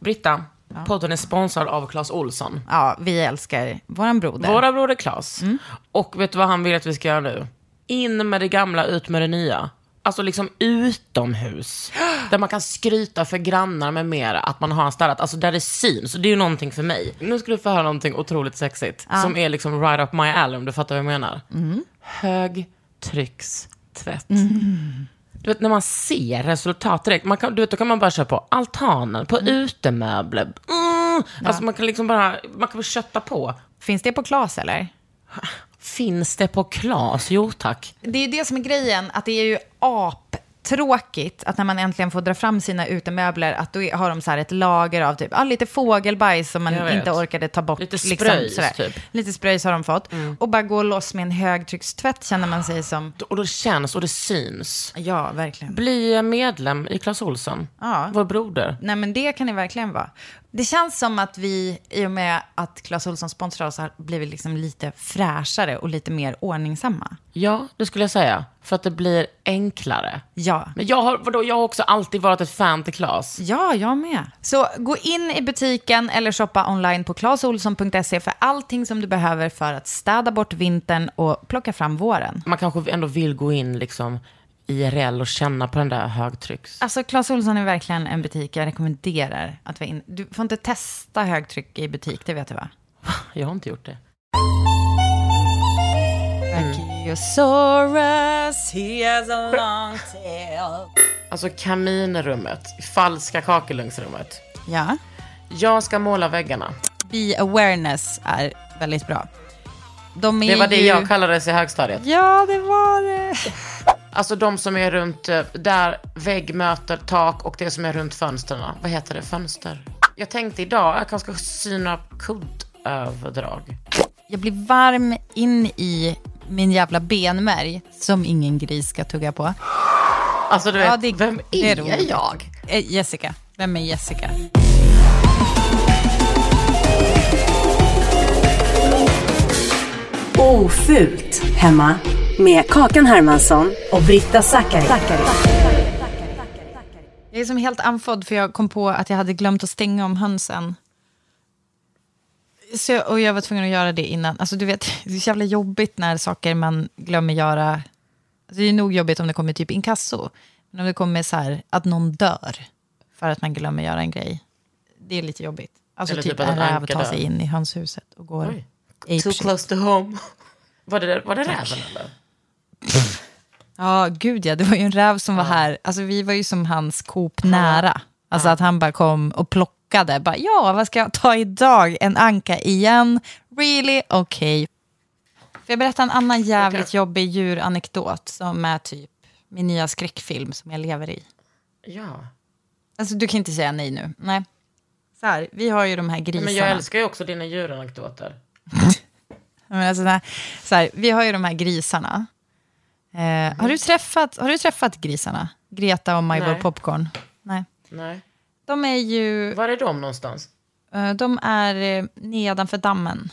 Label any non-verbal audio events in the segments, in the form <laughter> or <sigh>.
Britta, podden är sponsrad av Clas Olsson. Ja, vi älskar våran broder. Våra broder Klas. Och vet du vad han vill att vi ska göra nu? In med det gamla, ut med det nya. Alltså liksom utomhus. Där man kan skryta för grannar med mera att man har städat. Alltså där det syns. Det är ju någonting för mig. Nu ska du få höra någonting otroligt sexigt. Som är liksom right up my alley om du fattar vad jag menar. Högtryckstvätt. Du vet när man ser resultat direkt. Man kan, du vet, då kan man bara köra på altanen, på utemöbler. Mm. Alltså man kan liksom bara, man kan bara kötta på. Finns det på Klas eller? Finns det på Klas? Jo tack. Det är ju det som är grejen, att det är ju aptråkigt att när man äntligen får dra fram sina utemöbler, att då har de så här ett lager av typ, ja, lite fågelbajs som man inte orkade ta bort. Lite spröjs, sådär. typ. Lite spröjs har de fått. Och bara gå loss med en högtryckstvätt känner man sig som, Och då känns och det syns. ja, verkligen. Bli medlem i Clas Ohlson. Ja. Vår broder. Nej, men det kan det verkligen vara. Det känns som att vi, i och med att Clas Ohlson sponsrar oss, har blivit liksom lite fräschare och lite mer ordningsamma. Ja, det skulle jag säga. För att det blir enklare. Ja. Men jag har, vadå, jag har också alltid varit ett fan till Clas. Ja, jag med. Så gå in i butiken eller shoppa online på clasolsson.se för allting som du behöver för att städa bort vintern och plocka fram våren. Man kanske ändå vill gå in liksom IRL och känna på den där högtrycks... Alltså, Clas Ohlson är verkligen en butik jag rekommenderar att vara in. Du får inte testa högtryck i butik, det vet du va? <laughs> Jag har inte gjort det. Brachiosaurus, he has a long tail. Alltså kaminrummet, falska kakelugnsrummet. Ja. Jag ska måla väggarna. Be awareness är väldigt bra. De är Det var det ju... jag kallades i högstadiet. Ja, det var det. <laughs> Alltså de som är runt, eh, där vägg möter tak och det som är runt fönstren. Vad heter det? Fönster? Jag tänkte idag, jag kanske ska syna kuddöverdrag. Jag blir varm in i min jävla benmärg som ingen gris ska tugga på. Alltså du vet, Ja, det- vem det är är, roligt. jag? Eh, Jessica. Vem är Jessica? Ofult hemma med Kakan Hermansson och Britta Zackari. Jag är som helt andfådd för jag kom på att jag hade glömt att stänga om hönsen. Så jag, och jag var tvungen att göra det innan. Alltså du vet, <laughs> det är så jävla jobbigt när saker man glömmer göra. Alltså, det är nog jobbigt om det kommer typ inkasso. Men om det kommer så här att någon dör för att man glömmer göra en grej. Det är lite jobbigt. Alltså Eller typ, typ att en räv tar sig in i hönshuset och går Oj. Too close to home. <laughs> Var det, var det räven eller? Ja, gud ja. Det var ju en räv som var här. Alltså vi var ju som hans Coop nära. Alltså att han bara kom och plockade. Bara, ja, vad ska jag ta idag? En anka igen? Really? Okej. Får jag berätta en annan jävligt Okej. jobbig djuranekdot som är typ min nya skräckfilm som jag lever i. Ja. Alltså du kan inte säga nej nu. Nej. Så här, vi har ju de här grisarna. Men jag älskar ju också dina djuranekdoter. <laughs> Men alltså, så här, vi har ju de här grisarna. Eh, har, du träffat, har du träffat grisarna? Greta och Majvor. Popcorn? Nej. Nej. De är ju... Var är de någonstans? eh, De är eh, nedanför dammen.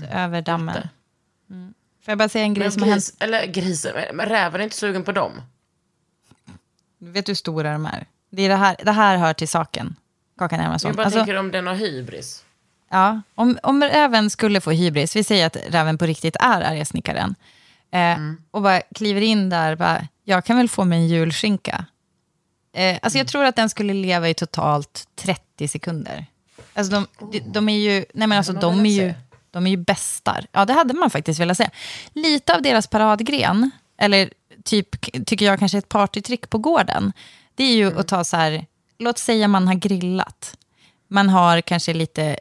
Så över dammen. Mm. Får jag bara säga en grej Men som har hänt? gris, eller grisen, men räven är inte sugen på dem. Vet du hur stora de är? Det, är det, här, det här hör till saken. Kakan Hermansson. Jag bara Alltså, tänker om den har hybris. Ja, om, om räven skulle få hybris, vi säger att räven på riktigt är arga snickaren, eh, och bara kliver in där, bara, jag kan väl få mig en julskinka. Eh, alltså jag tror att den skulle leva i totalt 30 sekunder. Alltså de, de, de är ju, nej men alltså de är ju, se. de är ju bästar. Ja, det hade man faktiskt velat säga. Lite av deras paradgren, eller typ, tycker jag kanske ett partytrick på gården, det är ju att ta så här, låt säga man har grillat. Man har kanske lite eh,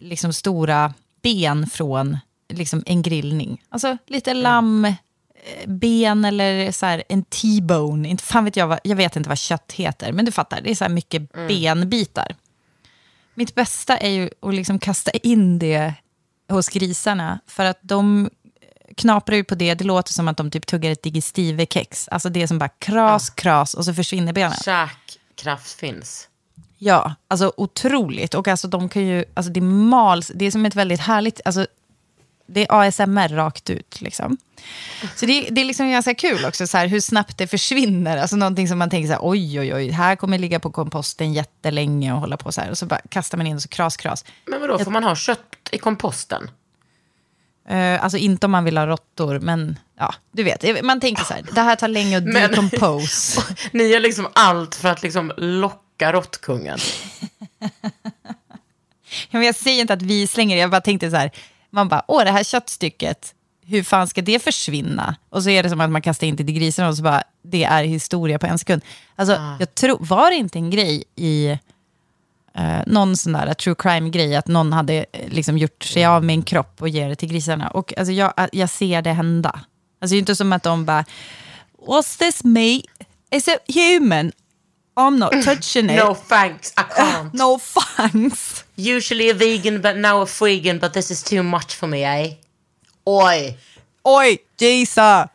liksom, stora ben från liksom, en grillning. Alltså lite lamm, eh, ben eller så här, en T-bone. Inte fan vet jag, vad, jag vet inte vad kött heter, men du fattar. Det är så här mycket benbitar. Mitt bästa är ju att liksom kasta in det hos grisarna. För att de knaprar ju på det, det låter som att de typ tuggar ett digestive-kex. Alltså det som bara kras, kras och så försvinner benen. Käkkraft finns. Ja, alltså otroligt. Och alltså de kan ju, alltså det mals, det är som ett väldigt härligt, alltså det är ASMR rakt ut liksom. Så det, det är liksom ganska kul också, så här, hur snabbt det försvinner. Alltså någonting som man tänker så här, oj, oj, oj, här kommer ligga på komposten jättelänge och hålla på så här. Och så bara kastar man in och så kras, kras. Men vadå, får man ha kött i komposten? Eh, alltså inte om man vill ha råttor, men ja, du vet. Man tänker så här, det här tar länge att <laughs> decompose. <laughs> Ni gör liksom allt för att liksom locka råttkungen. <laughs> Jag säger inte att vi slänger det, jag bara tänkte så här, man bara, åh det här köttstycket, hur fan ska det försvinna? Och så är det som att man kastar in det till grisarna och så bara, det är historia på en sekund. Alltså, jag tror, var det inte en grej i eh, någon sån där true crime-grej, att någon hade eh, liksom gjort sig av med en kropp och ger det till grisarna? Och alltså, jag, jag ser det hända. Alltså, det är inte som att de bara, what's this meat? Is it human? I'm not touching it. No thanks, I can't. <laughs> no thanks. Usually a vegan but now a freegan but this is too much for me, eh? Oj! Oj, Gisa!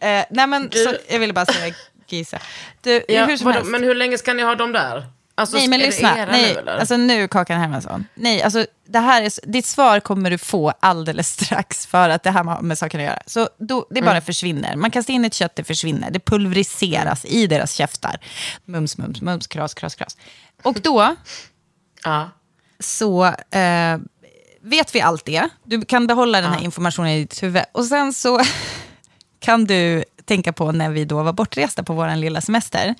Eh, nej men, Du- så, jag ville bara säga Gisa. Du, Ja, hur som vadå, helst. men hur länge ska ni ha dem där? Alltså, nej men är lyssna, nej, nu eller? alltså nu Kakan Hermansson. Nej, alltså det här är, ditt svar kommer du få alldeles strax för att det här har med saken att göra. Så då, det bara försvinner. Man kastar in ett kött, det försvinner. Det pulveriseras i deras käftar. Mums, mums, mums, kras, kras, kras. Och då ja. så eh, vet vi allt det. Du kan behålla den här informationen i ditt huvud. Och sen så <laughs> kan du tänka på när vi då var bortresta på vår lilla semester.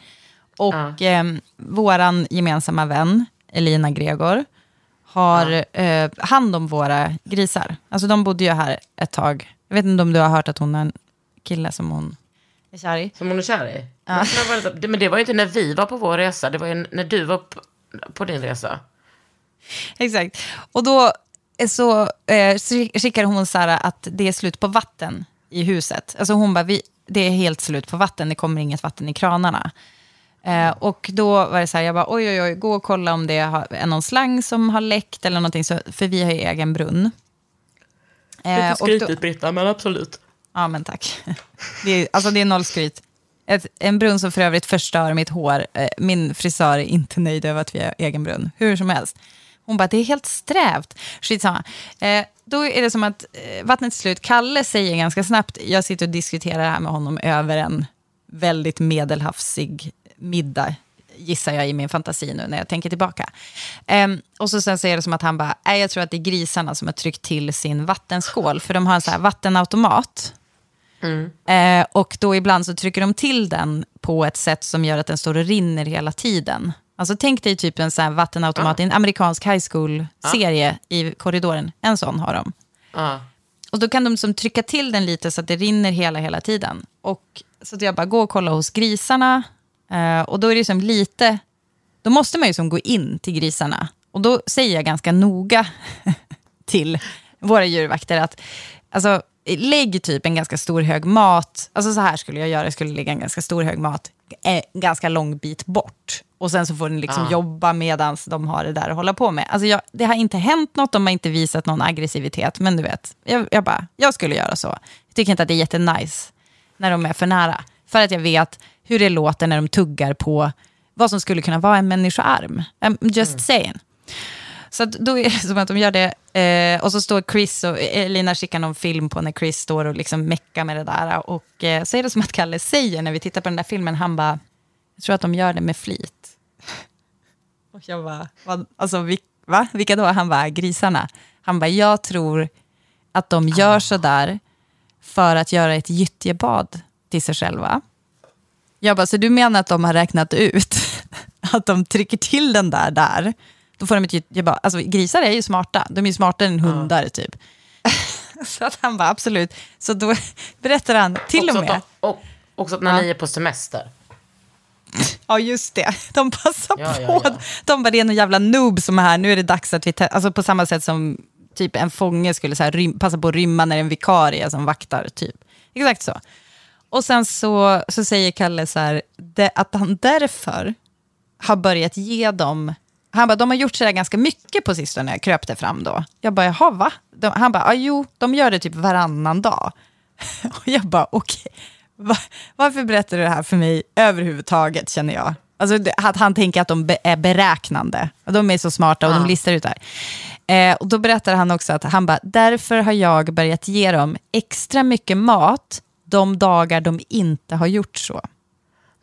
Och eh, våran gemensamma vän, Elina Gregor, har eh, hand om våra grisar. Alltså de bodde ju här ett tag. Jag vet inte om du har hört att hon är en kille som hon är kär i. Som hon är kär i? Lite- men det var ju inte när vi var på vår resa, det var ju när du var på, din resa. Exakt. Och då så eh, skickar hon så här att det är slut på vatten i huset. Alltså hon bara, vi, det är helt slut på vatten, det kommer inget vatten i kranarna. Eh, och då var det så här, jag bara, oj, oj, oj, gå och kolla om det är någon slang som har läckt eller någonting, så, för vi har ju egen brunn. Eh, Lite skrytigt Britta, men absolut. Ja, men tack. <laughs> Det är, alltså det är noll skryt. Ett, en brunn som för övrigt förstör mitt hår. Eh, min frisör är inte nöjd över att vi har egen brunn. Hur som helst. Hon bara, det är helt strävt. Skitsamma. Eh, då är det som att eh, vattnet är slut. Kalle säger ganska snabbt, jag sitter och diskuterar det här med honom över en väldigt medelhavsig middag, gissar jag i min fantasi nu när jag tänker tillbaka. Eh, och så sen säger det som att han bara, jag tror att det är grisarna som har tryckt till sin vattenskål, för de har en sån här vattenautomat. Eh, och då ibland så trycker de till den på ett sätt som gör att den står och rinner hela tiden. Alltså tänk dig typ en sån vattenautomat i en amerikansk high school-serie i korridoren. En sån har de. Ja. Och då kan de som trycka till den lite så att det rinner hela, hela tiden. Och så att jag bara går och kollar hos grisarna. Eh, och då är det som lite, då måste man ju som gå in till grisarna. Och då säger jag ganska noga <laughs> till våra djurvakter att alltså, lägg typ en ganska stor hög mat. Alltså så här skulle jag göra, jag skulle lägga en ganska stor hög mat eh, en ganska lång bit bort. Och sen så får den liksom jobba medan de har det där att hålla på med. Alltså jag, det har inte hänt något, de har inte visat någon aggressivitet. Men du vet, jag, jag bara, jag skulle göra så. Jag tycker inte att det är jättenice när de är för nära. För att jag vet hur det låter när de tuggar på vad som skulle kunna vara en människoarm. I'm just saying. Så att då är det som att de gör det. Eh, och så står Chris och eh, Elina skickar någon film på när Chris står och liksom meckar med det där. Och eh, så är det som att Kalle säger när vi tittar på den där filmen, han bara, jag tror att de gör det med flit. <laughs> Och jag bara, vad, alltså vi, va? Vilka då? Han bara, grisarna. Han bara, jag tror att de gör så där för att göra ett gyttjebad till sig själva. Jag bara, så du menar att de har räknat ut <laughs> att de trycker till den där där? Då får de ett jag bara, alltså grisar är ju smarta, de är ju smartare än hundar typ. <laughs> så att han bara, absolut. Så då <laughs> berättar han till och Också, med, att de, och, också att när Ja. ni är på semester. <laughs> ja just det, de passar Ja, på. ja. De bara, det är någon jävla noob som är här, nu är det dags att vi, te-" alltså på samma sätt som typ en fånge skulle så här passa på att rymma när en vikarie som vaktar typ. Exakt så. Och sen så, så säger Kalle så här, det, att han därför har börjat ge dem... Han bara, de har gjort sådär ganska mycket på sistone, kröp det fram då. Jag bara, jaha va? De, han bara, ah, jo, de gör det typ varannan dag. <laughs> Och jag bara, okej, va, varför berättar du det här för mig överhuvudtaget, känner jag? Alltså det- att han tänker att de be, är beräknande. De är så smarta och de listar ut det här. Eh, och då berättar han också att han bara, därför har jag börjat ge dem extra mycket mat de dagar de inte har gjort så.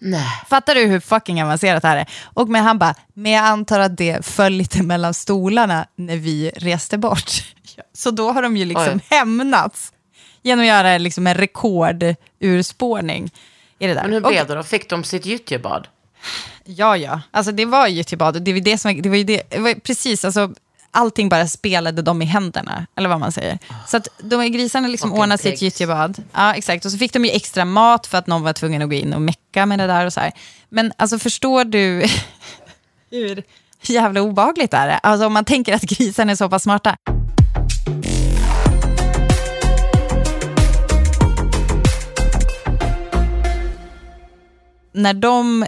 Nej. Fattar du hur fucking avancerat det här är? Och men han bara, men jag antar att det föll lite mellan stolarna när vi reste bort. <laughs> Så då har de ju liksom Oj. hämnats genom att göra liksom en rekordurspårning i det där. Men hur Och- blev det då? Fick de sitt gyttjebad? Ja, ja. Alltså det var ju till bad. Det var, det som, det var ju det, det var precis, alltså, allting bara spelade dem i händerna, eller vad man säger. Så att de grisarna liksom ordnade sitt gyttjebad. Ja, exakt. Och så fick de ju extra mat för att någon var tvungen att gå in och mecka med det där och så här. Men alltså förstår du <laughs> hur jävla obehagligt det är? Alltså om man tänker att grisarna är så pass smarta. när de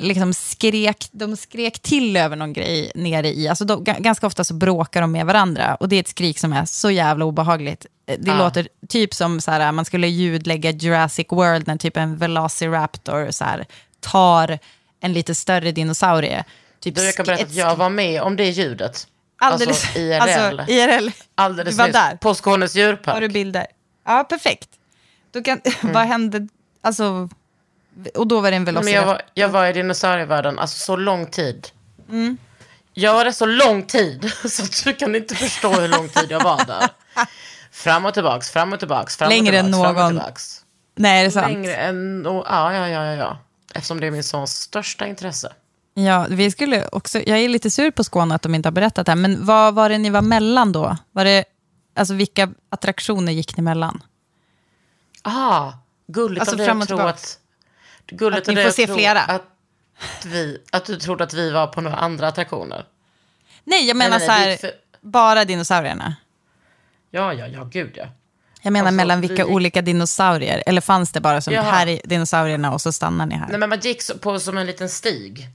liksom skrek, de skrek till över någon grej nere i, alltså de, ga- ganska ofta så bråkar de med varandra och det är ett skrik som är så jävla obehagligt. Eh, Det Ah. låter typ som så här, man skulle ljudlägga Jurassic World när typ en Velociraptor så här, tar en lite större dinosaurie. Typ Du, jag kan berätta att jag var med om det ljudet. Alldeles, Alltså IRL. Alltså, IRL. Alldeles du var nyss. där. På Skånes djurpark. Har du bilder? Ja, perfekt. Då kan, <laughs> Mm. Vad hände? Alltså, och då var det en Men jag, Velociraptor. var, jag var i dinosaurievärlden, alltså så lång tid. Mm. Jag var där så lång tid, <laughs> så du kan inte förstå hur lång tid jag var där. Fram och tillbaks, fram och tillbaks, fram Längre och än tillbaks, fram och någon- tillbaks. Nej, är det sant? Längre än, och, ja, ja, ja, ja. Eftersom det är min sons största intresse. Ja, vi skulle också, jag är lite sur på Skåne att de inte har berättat det här, men vad var det ni var mellan då? Var det, alltså vilka attraktioner gick ni mellan? Ah, gulligt Alltså av dig att tro tillbaks. att... Gulligt Att ni får se flera. Att, vi, att du trodde att vi var på några andra attraktioner. Nej, jag menar nej, så nej, här, vi gick för- bara dinosaurierna. Ja, ja, ja, gud ja. Jag menar Alltså, mellan vi vilka gick- olika dinosaurier, eller fanns det bara som Jaha. här är dinosaurierna och så stannar ni här? Nej, men man gick så, på som en liten stig.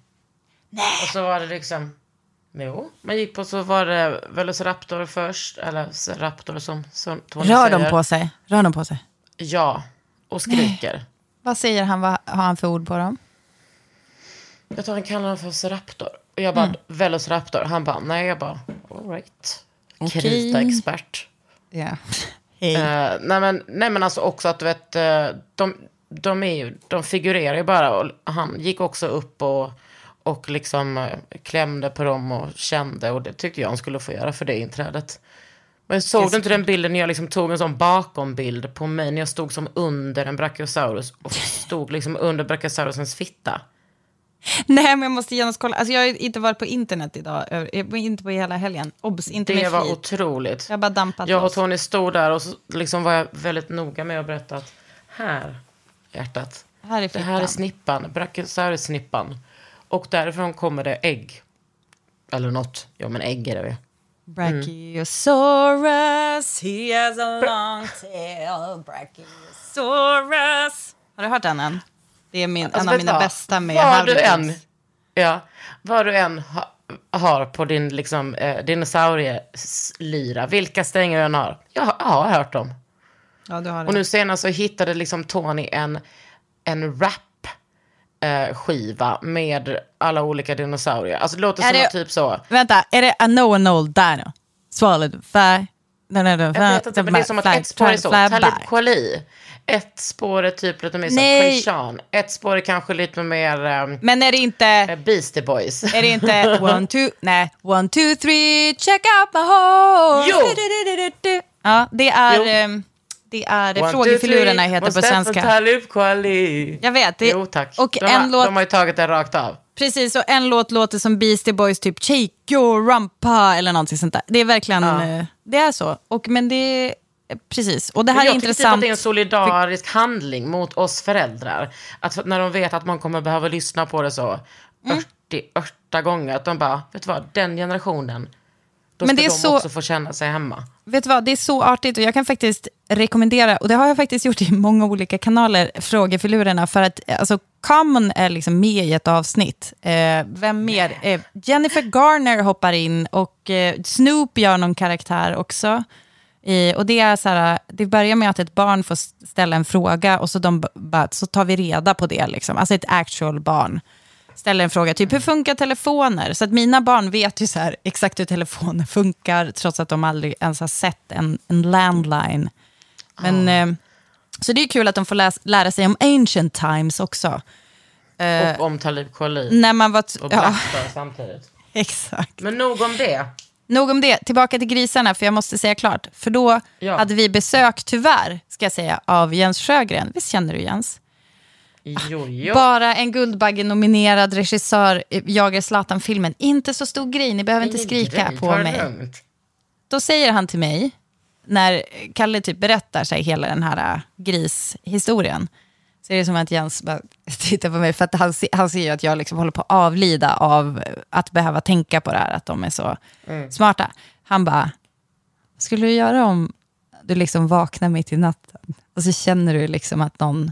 Nej. Och så var det liksom... Jo, man gick på så var det Velociraptor först, eller Raptor som, som Tony Rör säger. de på sig? Rör de på sig? Ja, och skriker. Vad säger han, vad har han för ord på dem? Jag tror han kallar honom för Seraptor. Och jag bara, Mm. Velociraptor. Han bara, nej, jag bara, all right. Okej. Krita-expert. Ja. <laughs> Hej. Eh, nej, men, nej men alltså också att du vet, eh, de, de, är ju, de figurerar ju bara. Och han gick också upp och, och liksom eh, klämde på dem och kände. Och det tyckte jag han skulle få göra för det inträdet. Men såg du inte den bilden när jag liksom tog en sån bakombild på mig när jag stod som under en brachiosaurus och stod liksom under brachiosaurusens fitta? Nej, men jag måste genast kolla. Alltså, jag har inte varit på internet idag, jag var inte på hela helgen. Obs, inte Det med var flit. otroligt. Jag bara dampat Jag och. Tony stod där och så liksom var jag väldigt noga med att berätta att här, hjärtat, Här är det här är snippan, brachiosaurus-snippan. Och därifrån kommer det ägg. Eller något. Ja, men ägg är det Brachiosaurus, he has a long tail. Brachiosaurus. Har du hört den än? Det är min, Alltså, en av mina vad? bästa med vad du än, ja, Vad du än ha, har på din liksom, eh, dinosaurieslira, vilka strängar du än har. Jag jag har hört dem. Ja. Och nu senast så hittade liksom Tony en, en rap eh, skiva med alla olika dinosaurier. Alltså det låter Är som det- typ så. Vänta, är det I know an old dino? Swallowed fire. No, no, no, Jag vet inte, men det är som att ett spår är så. Talib Kweli. Ett spår är typ lite mer Nej. Krishan. Ett spår är kanske lite mer um, Men är det inte... Beastie Boys. Är det inte <laughs> one, two, nej, one, two, three, check out my hole. Jo. Ja, det är, Jo. ehm, det är One, frågefilurerna two, heter på svenska. Talib Kweli. Jag vet. Det, Jo tack. Och de, en har, låt, de har ju tagit det rakt av. precis, och en låt låter som Beastie Boys, typ Shake your rumpa eller någonting sånt där. Det är verkligen, eh, det är så. Och, men det precis. Och det här jag är tycker typ intressant. att det är en solidarisk handling mot oss föräldrar. Att när de vet att man kommer behöva lyssna på det så Mm. 80, 80 gånger, att de bara, vet du vad, den generationen, Då Men det är de så- också få känna sig hemma. Vet du vad, det är så artigt och jag kan faktiskt rekommendera, och det har jag faktiskt gjort i många olika kanaler, frågefilurerna, för att alltså, Common är liksom med i ett avsnitt. Eh, vem mer? Eh, Jennifer Garner hoppar in och eh, Snoop gör någon karaktär också. Eh, och det, är så här, det börjar med att ett barn får ställa en fråga och så, de, så tar vi reda på det. Liksom. Alltså ett actual barn ställer en fråga, typ hur funkar telefoner? Så att mina barn vet ju så här, exakt hur telefoner <laughs> funkar, trots att de aldrig ens har sett en, en landline. Men, eh, så det är kul att de får läs, lära sig om ancient times också. och om Talib Kweli. När man var... Och Ja, samtidigt. <laughs> exakt. Men nog om det. Nog om det. Tillbaka till grisarna, för jag måste säga klart. För då Ja. hade vi besök, tyvärr, ska jag säga, av Jens Sjögren. Visst känner du Jens? Jo, jo. Bara en Guldbagge-nominerad regissör jagar Zlatan-filmen. Inte så stor grej, ni behöver inte skrika på mig. lugnt. Då säger han till mig, när Kalle typ berättar sig hela den här äh, grishistorien, så är det som att Jens bara <laughs> tittar på mig, för att han, se- han ser ju att jag liksom håller på att avlida av att behöva tänka på det här, att de är så smarta. Han bara, vad skulle du göra om du liksom vaknar mitt i natten och så känner du liksom att någon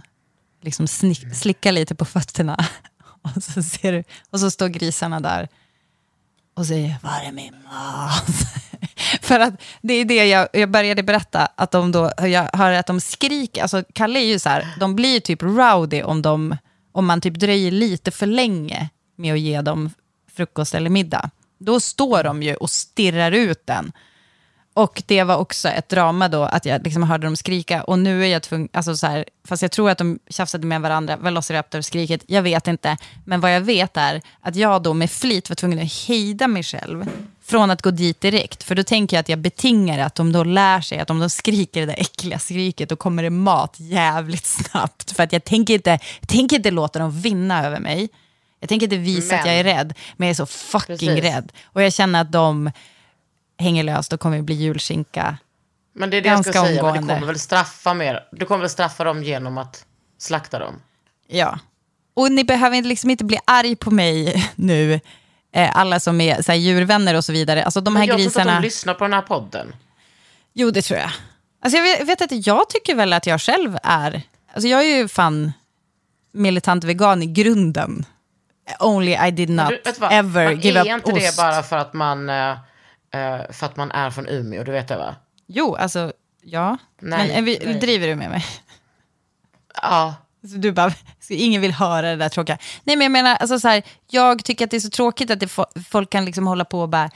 liksom snick, lite på fötterna <laughs> och så, ser du, och så står grisarna där och säger var är min mat? <laughs> För att det är det jag, jag började berätta, att de då, jag hör att de skriker, alltså Kalle är ju så här, de blir ju typ rowdy om, de, om man typ dröjer lite för länge med att ge dem frukost eller middag. Då står de ju och stirrar ut den. Och det var också ett drama då, att jag liksom hörde dem skrika. Och nu är jag tvungen, alltså så här, fast jag tror att de tjafsade med varandra, Velociraptor-skriket, jag vet inte. Men vad jag vet är att jag då med flit var tvungen att hejda mig själv från att gå dit direkt. För då tänker jag att jag betingar att de då lär sig att om de skriker det där äckliga skriket, då kommer det mat jävligt snabbt. För att jag tänker inte, jag tänker inte låta dem vinna över mig. Jag tänker inte visa att Men- jag är rädd, men jag är så fucking Precis. rädd. Och jag känner att de hänger löst och kommer bli julskinka. Men det är det jag ska säga, men du kommer väl straffa mer. Du kommer väl straffa dem genom att slakta dem. Ja. Och ni behöver liksom inte bli arg på mig <laughs> nu, eh, alla som är så här, djurvänner och så vidare. Alltså de här jag tror inte att grisarna... de lyssnar på den här podden. Jo, det tror jag. Alltså jag vet, vet att jag tycker väl att jag själv är... Alltså jag är ju fan militant vegan i grunden. Only I did not Du, ever give är up inte ost. det bara för att man, eh, eh, för att man är från Umeå, du vet det va? Jo, alltså ja. Nej, Men eh, vi, nej. driver du med mig? Ja. Så du bara, ingen vill höra det där tråkiga. Nej men jag menar, alltså så här, jag tycker att det är så tråkigt att det, fo- folk kan liksom hålla på och bara,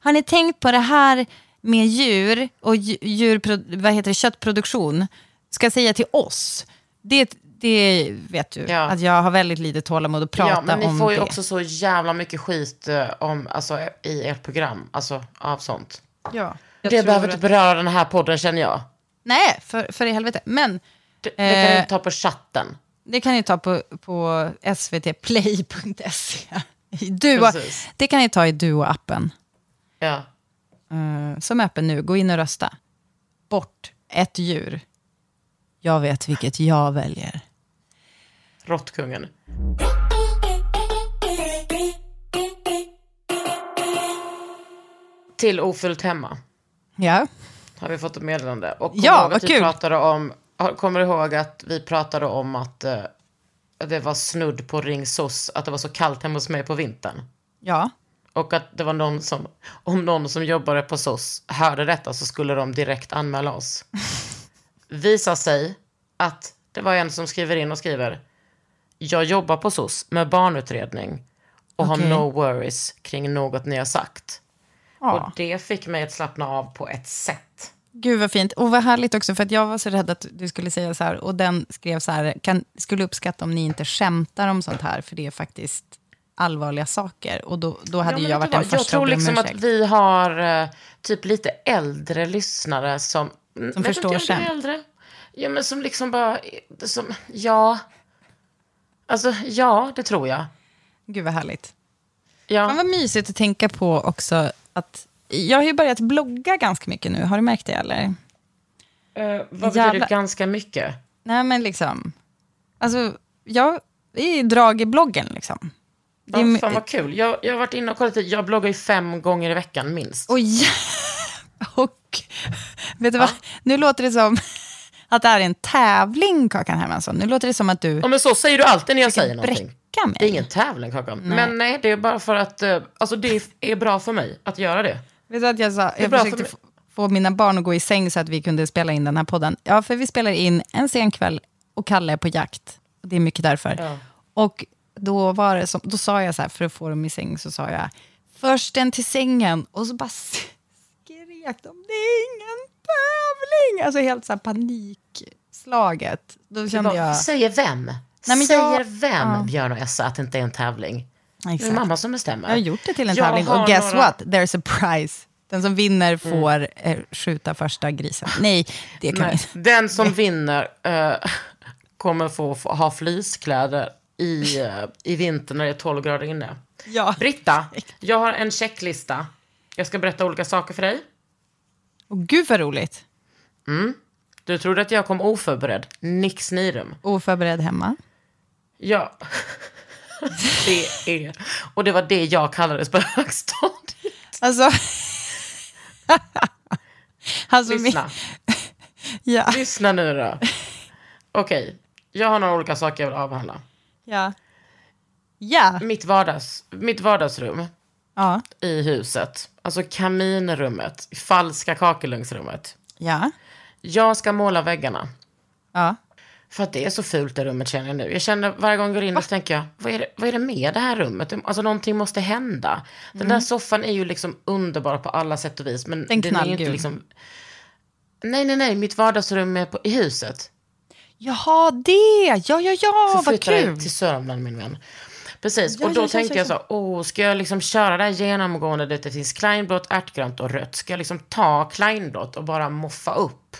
har ni tänkt på det här med djur och dju- djur, vad heter det, köttproduktion? Ska säga till oss? Det, det vet du, Ja. att jag har väldigt lite tålamod att prata ja, men ni om får ju det. också så jävla mycket skit eh, om, alltså, i ert program, alltså av sånt. ja, Det behöver inte beröra den här podden känner jag. Nej, för, för i helvete. Men Det, det kan ni Eh, inte ta på chatten. Det kan ni ta på, på svtplay.se. <laughs> Duo, det kan ni ta i Duo-appen. Ja. eh, som är öppen nu. Gå in och rösta. Bort ett djur. Jag vet vilket jag väljer. Råttkungen. Till Ofullt hemma Ja. har vi fått ett meddelande. Och Ja, vad kul. pratade om, kommer du ihåg att vi pratade om att eh, det var snudd på ring SOS, att det var så kallt hemma hos mig på vintern. Ja. Och att det var någon som, om någon som jobbade på SOS hörde detta så skulle de direkt anmäla oss. Visar sig att det var en som skriver in och skriver, jag jobbar på SOS med barnutredning och Okej. har no worries kring något ni har sagt. ja. Och det fick mig att slappna av på ett sätt. Gud vad fint. Och vad härligt också, för att jag var så rädd att du skulle säga så här. Och den skrev så här, kan, skulle uppskatta om ni inte skämtar om sånt här, för det är faktiskt allvarliga saker. Och då, då hade Ja, jag varit den första Jag tror liksom att vi har eh, typ lite äldre lyssnare som... Som vet förstår skämt. äldre. Ja, men som liksom bara... Som, ja. Alltså, ja, det tror jag. Gud vad härligt. Ja. Men vad mysigt att tänka på också att jag har ju börjat blogga ganska mycket nu. Har du märkt det eller? Eh, vad betyder Jävla- ganska mycket? Nej men liksom, alltså jag är i drag i bloggen liksom. Det Ja, är, fan vad kul. Jag, jag har varit inne och kollat. Jag bloggar ju fem gånger i veckan minst. och, <laughs> ja, <laughs> och vet du vad? Nu låter det som <laughs> att det här är en tävling, Kakan Hermansson. Nu låter det som att du Ja, men så säger du alltid när jag säger någonting. mig. Det är ingen tävling, Kakan. Men nej, det är bara för att eh, alltså, det är bra för mig att göra det. Vet du att jag sa, jag försökte för få, mina barn att gå i säng så att vi kunde spela in den här podden. Ja, för vi spelar in en sen kväll och Kalle är på jakt. Det är mycket därför. Ja. Och då, var det som, då sa jag så här, för att få dem i säng, så sa jag försten till sängen. Och så bara skrek de, det är ingen tävling. Alltså helt så här panikslaget. Då kände Bara, jag... Säger vem? Nej, men säger jag- vem, ja. Björn och Essa, att det inte är en tävling? Det är Exakt. mamma som bestämmer. Jag har gjort det till en Jag tävling och guess några- what? There's a prize. Den som vinner får eh, skjuta första grisen. Nej, det kan Nej, inte. den som vinner eh, kommer få, få ha fleecekläder i, eh, i vinter när det är 12 grader inne. Ja. Britta, jag har en checklista. Jag ska berätta olika saker för dig. Och gud vad roligt. Du trodde att jag kom oförberedd. Nix nirum. Oförberedd hemma. Ja. <laughs> det är... Och det var det jag kallades på högstadiet. Alltså... <laughs> alltså min, Lyssna. <laughs> ja, Lyssna nu då. Okej, jag har några olika saker jag vill avhandla. ja. Ja. Mitt, vardags, mitt vardagsrum Ja. i huset, alltså kaminrummet, falska kakelugnsrummet. Ja. Jag ska måla väggarna. Ja. För att det är så fult det rummet känner jag nu. Jag känner varje gång jag går in och så tänker jag, vad är, det, vad är det med det här rummet? Alltså någonting måste hända. Den där soffan är ju liksom underbar på alla sätt och vis. Men Mm. Den den är ju inte liksom... Nej, nej, nej, mitt vardagsrum är på, i huset. Jaha, det! Ja, ja, ja, vad kul! till Sörmland min vän. Precis, Ja, och då ja, tänkte ja, jag så, åh, ska jag liksom köra det här genomgående dit det finns kleinblått, ärtgrönt och rött? Ska jag liksom ta kleinblått och bara moffa upp?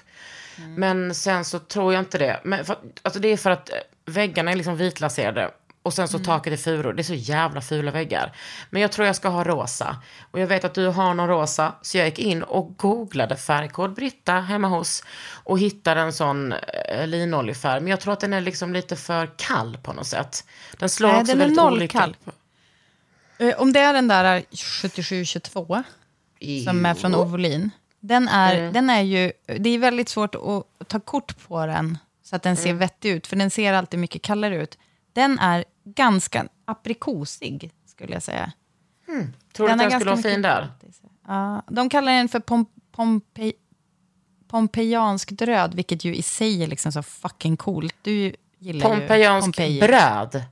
Mm. Men sen så tror jag inte det. Men för, alltså det är för att eh, väggarna är liksom vitlaserade. Och sen Mm. så taket är furu. Det är så jävla fula väggar. Men jag tror jag ska ha rosa. Och jag vet att du har någon rosa. Så jag gick in och googlade färgkod Britta hemma hos. Och hittade en sån eh, linoljefärg. Men jag tror att den är liksom lite för kall på något sätt. Den slår Nej, också den är väldigt noll olika. kall. Eh, Om det är den där 7722 som är från. Ovolin. Den är, Mm. den är ju, det är väldigt svårt att ta kort på den så att den Mm. ser vettig ut, för den ser alltid mycket kallare ut. Den är ganska aprikosig, skulle jag säga. Tror du att den skulle vara fin där? Ja, de kallar den för pom, pompe, pompeianskt röd, vilket ju i sig är liksom så fucking coolt. Du gillar ju Pompeiansk Pompeji. bröd.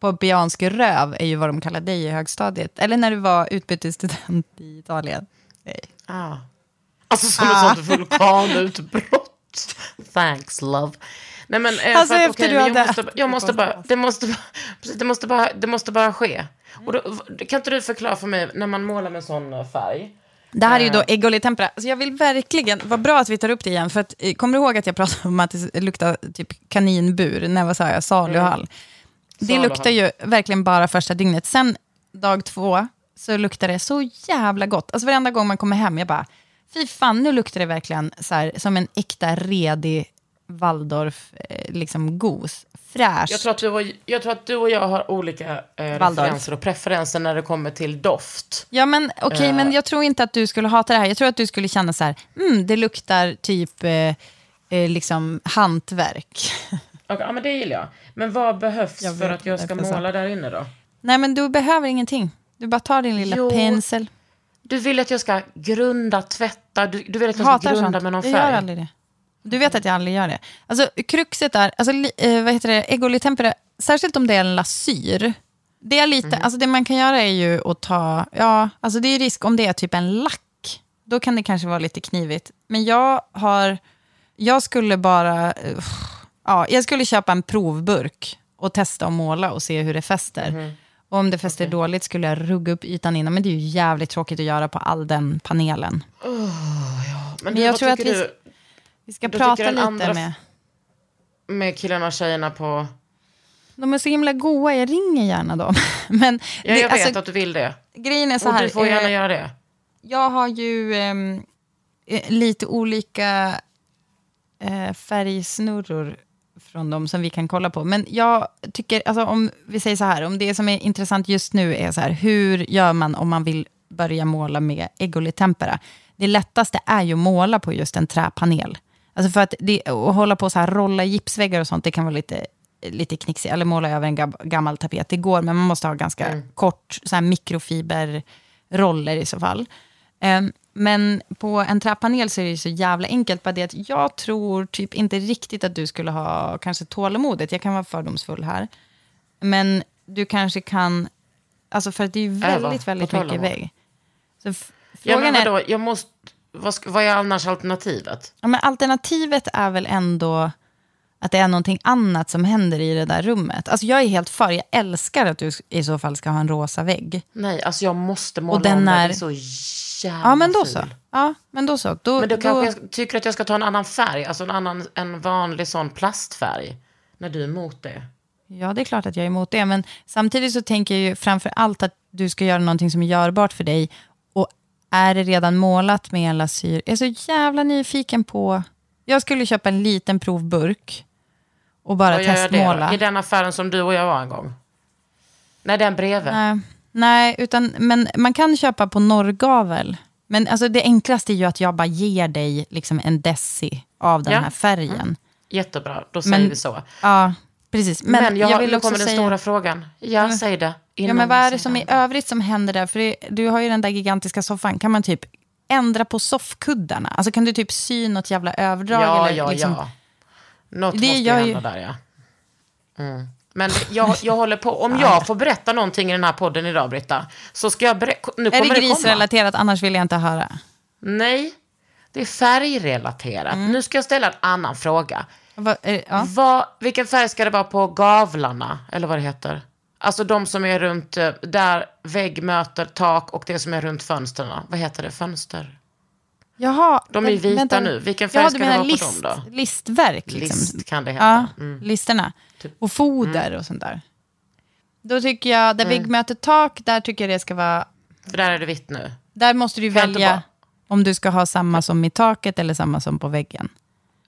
Pompeiansk röv är ju vad de kallar dig i högstadiet. Eller när du var utbytesstudent i Italien. Nej. Ah. Alltså som Ah. ett sånt vulkanutbrott. <laughs> Thanks love. Nej men, eh, Alltså, för att, efter okej, du men hade jag måste, jag måste bara, <laughs> det måste, det måste bara, det måste bara ske. Och då, kan inte du förklara för mig när man målar med sån eh, färg? Det här är ju då Egoli Tempera. Alltså jag vill verkligen, vad bra att vi tar upp det igen. För att, eh, kommer du ihåg att jag pratade om att det luktar typ kaninbur? När vad sa jag? Saluhall. Det Saluhall. luktar ju verkligen bara första dygnet. Sen dag två så luktar det så jävla gott. Alltså varenda gång man kommer hem, jag bara, fy fan, nu luktar det verkligen så här, som en äkta redig Waldorf eh, liksom gos. Fräsch. Jag tror, att du och, jag tror att du och jag har olika eh, referenser och preferenser när det kommer till doft. Ja, men okej, Eh. men jag tror inte att du skulle hata det här. Jag tror att du skulle känna så här, mm, det luktar typ eh, eh, liksom hantverk. <laughs> Okej, ja, men det gillar jag. Men vad behövs Jag för att jag ska så. måla där inne då? Nej, men du behöver ingenting. Du bara tar din lilla Jo, pensel. Du vill att jag ska grunda, tvätta, du, du vill att jag ska grunda sånt. med någon jag gör färg. aldrig det. Du vet att jag aldrig gör det. Alltså, kruxet är, alltså, eh, vad heter det, Tempera, särskilt om det är en lasyr. Det, är lite, Mhm. alltså, det man kan göra är ju att ta, ja, alltså det är risk om det är typ en lack. Då kan det kanske vara lite knivigt. Men jag har, jag skulle bara, eh, ja, jag skulle köpa en provburk och testa att måla och se hur det fäster. Mhm. Och om det fäster dåligt skulle jag rugga upp ytan innan, men det är ju jävligt tråkigt att göra på all den panelen. Men, Men du, jag tror att vi- du Vi ska Då prata lite andra med... med killarna och tjejerna på... De är så himla goa, jag ringer gärna dem. <laughs> Men Ja, det, jag vet alltså, att du vill det. grejen är så Och här. du får gärna eh, göra det. Jag har ju ehm, eh, lite olika eh, färgsnurror från dem som vi kan kolla på. Men jag tycker, alltså, om vi säger så här, om det som är intressant just nu är så här, hur gör man om man vill börja måla med Egoli Tempera? Det lättaste är ju att måla på just en träpanel. Alltså för att, det, att hålla på så här, rolla gipsväggar och sånt, det kan vara lite, lite knixigt. Eller måla över en gab- gammal tapet, det går, men man måste ha ganska kort så här, mikrofiberroller i så fall. Ehm, men på en träpanel så är det ju så jävla enkelt. Bara det att jag tror typ inte riktigt att du skulle ha kanske tålamodet. Jag kan vara fördomsfull här. Men du kanske kan... Alltså för att det är ju väldigt, på väldigt mycket vägg. Så f- Ja, frågan men är... vadå, jag måste, vad, vad är annars alternativet? Ja, men alternativet är väl ändå att det är någonting annat som händer i det där rummet. Alltså jag är helt för, jag älskar att du i så fall ska ha en rosa vägg. Nej, alltså jag måste måla Och den om är- Den är så jävla Ja, men då ful. så. Ja, men då så. Då, Men då då, kanske jag tycker att jag ska ta en annan färg, alltså en annan, en vanlig sån plastfärg. När du är emot det. Ja, det är klart att jag är emot det. Men samtidigt så tänker jag ju framför allt att du ska göra någonting som är görbart för dig. Och är det redan målat med lasyr? Jag är så jävla nyfiken på... Jag skulle köpa en liten provburk och bara jag det testmåla. I den affären som du och jag var en gång? Nej, den bredvid. Nej, nej utan, men man kan köpa på Norrgavel. Men alltså, det enklaste är ju att jag bara ger dig liksom en deci av den Ja. här färgen. Jättebra, då säger Men- vi så. Ja, precis. Men, Men, jag, jag vill nu också kommer den säga... stora frågan. Ja, säg det. Ja, men vad är det som i övrigt som händer där? För det, du har ju den där gigantiska soffan. Kan man typ ändra på soffkuddarna? Alltså kan du typ sy något jävla överdrag? Ja, eller ja, liksom... ja. Något Det måste ju hända ju- där, ja. Mm. Men jag, jag håller på, om <laughs> jag får berätta någonting i den här podden idag, Britta, så ska jag berätta, nu Är kommer det det grisrelaterat? Annars vill jag inte höra. Nej, det är färgrelaterat. Mm. Nu ska jag ställa en annan fråga. Vad, är, ja. Vad, vilken färg ska det vara på gavlarna, eller vad det heter? Alltså de som är runt, eh, där vägg möter tak och det som är runt fönstren. Vad heter det? Fönster? Jaha, De är ju vita nu. Vilken färg Jaha, ska du vara på list, dem då? Listverk. Liksom. List kan det heta. Ja, Mm. listerna. Typ. Och foder och sånt där. Då tycker jag, där Mm. vägg möter tak, där tycker jag det ska vara... För där är det vitt nu. Där måste du Kan inte välja om du ska ha samma som i taket eller samma som på väggen.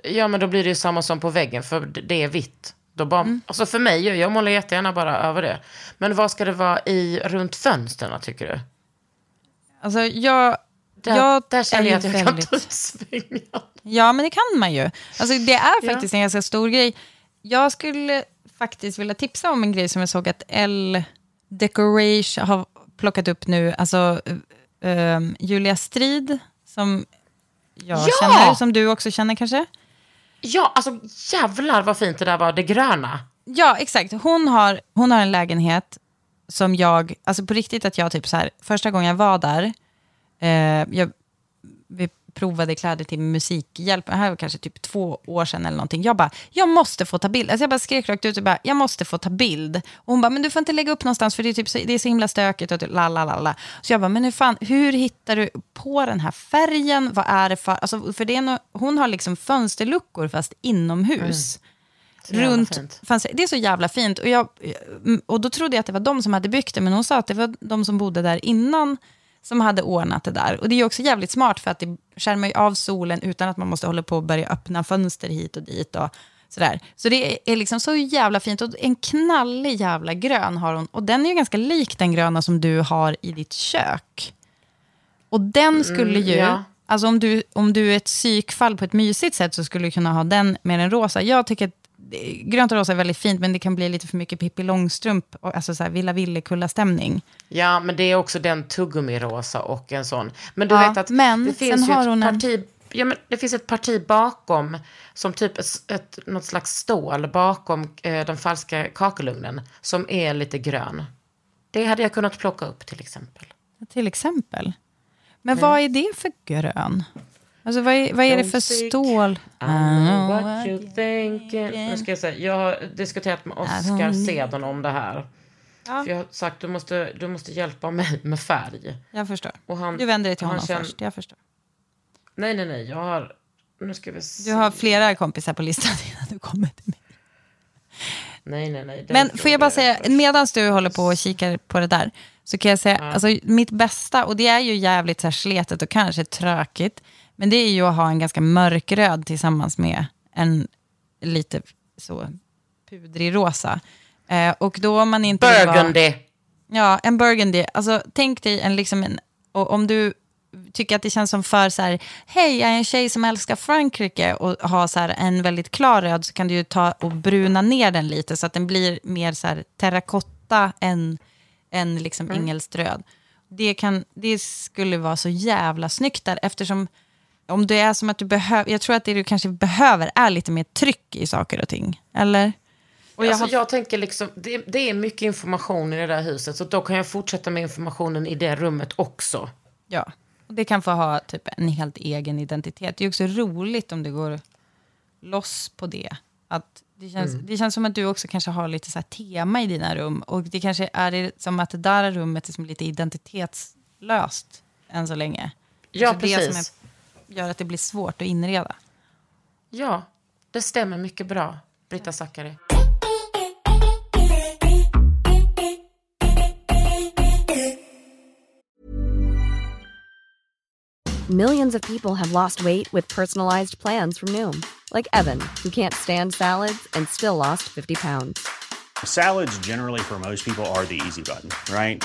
Ja, men då blir det ju samma som på väggen, för det är vitt. Då bara, Mm. Alltså för mig, jag målar jättegärna bara över det. Men vad ska det vara i runt fönstren, tycker du? Alltså jag... Där, jag där känner jag att jag kan väldigt- ta ut svängar. Ja, men det kan man ju. Alltså, det är Ja. faktiskt en ganska stor grej. Jag skulle faktiskt vilja tipsa om en grej som jag såg att L Decoration har plockat upp nu. Alltså eh, Julia Strid, som jag Ja! känner, som du också känner kanske. Ja, alltså jävlar vad fint det där var, det gröna. Ja, exakt. Hon har, hon har en lägenhet som jag, alltså på riktigt att jag typ så här, första gången jag var där, eh, jag, vi provade kläder till musikhjälp, det här var kanske typ två år sedan eller någonting. Jag bara, jag måste få ta bild. Alltså jag bara skrek rakt ut och bara, jag måste få ta bild. Och hon bara, men du får inte lägga upp någonstans för det är, typ så, det är så himla stökigt och typ la la la la. Så jag bara, men hur fan, hur hittar du på den här färgen? Vad är det för, alltså för det är no, hon har liksom fönsterluckor fast inomhus Så jävla runt det är så jävla fint. Och, jag, och då trodde jag att det var de som hade byggt det, men hon sa att det var de som bodde där innan som hade ordnat det där. Och det är också jävligt smart för att det skärmar ju av solen utan att man måste hålla på och börja öppna fönster hit och dit. Och sådär. Så det är liksom så jävla fint. Och en knallig jävla grön har hon. Och den är ju ganska lik den gröna som du har i ditt kök. Och den skulle ju... ja. Alltså om du, om du är ett psykfall på ett mysigt sätt så skulle du kunna ha den med den rosa. Jag tycker att grönt och rosa är väldigt fint, men det kan bli lite för mycket Pippi Långstrump, alltså så här Villa Villekulla-stämning. Ja, men det är också den tuggummi-rosa och en sån. Men du Ja, vet att men det finns ju ett hon en- parti... Ja, men det finns ett parti bakom, som typ ett, ett, något slags stål bakom eh, den falska kakelugnen, som är lite grön. Det hade jag kunnat plocka upp till exempel. Till exempel. Men vad är det för grön? Alltså vad är, vad är det för stål? I know what you thinking. Nu ska jag säga, jag har diskuterat med Oscar Sedon om det här. Ja. För jag har sagt du måste, du måste hjälpa mig med färg. Jag förstår. Och han- du vänder dig till honom känner- först, jag förstår. Nej, nej, nej. Jag har... Nu ska vi se. Du har flera kompisar på listan <laughs> innan du kommer till mig. Nej, nej, nej. Men får jag bara säga, medan du håller på och kikar på det där, så kan jag säga, alltså mitt bästa, och det är ju jävligt så här sletet och kanske tråkigt, men det är ju att ha en ganska mörkröd tillsammans med en lite så pudrig rosa. Eh, och då om man inte Burgundy. Ja, en burgundy. Alltså, tänk dig en, liksom en, och om du tycker att det känns som för så här, hej, jag är en tjej som älskar Frankrike och har så här en väldigt klar röd så kan du ju ta och bruna ner den lite så att den blir mer så här terrakotta än, än liksom engelskt röd. Det, kan, det skulle vara så jävla snyggt där eftersom om det är som att du behöver, jag tror att det du kanske behöver är lite mer tryck i saker och ting. Eller? Och jag alltså, har, jag tänker liksom, det, det är mycket information i det där huset, så då kan jag fortsätta med informationen i det rummet också. Ja, och det kan få ha typ en helt egen identitet. Det är också roligt om det går loss på det. Att det, känns, det känns som att du också kanske har lite så här tema i dina rum. Och det kanske är det som att det där rummet är som lite identitetslöst än så länge. Ja, Så det precis. Gör att det blir svårt att inreda. Ja, det stämmer mycket bra, Britta Zackari. Millions of people have lost weight with personalized plans from Noom, like Evan, who can't stand salads and still lost 50 pounds. Salads, generally, for most people, are the easy button, right?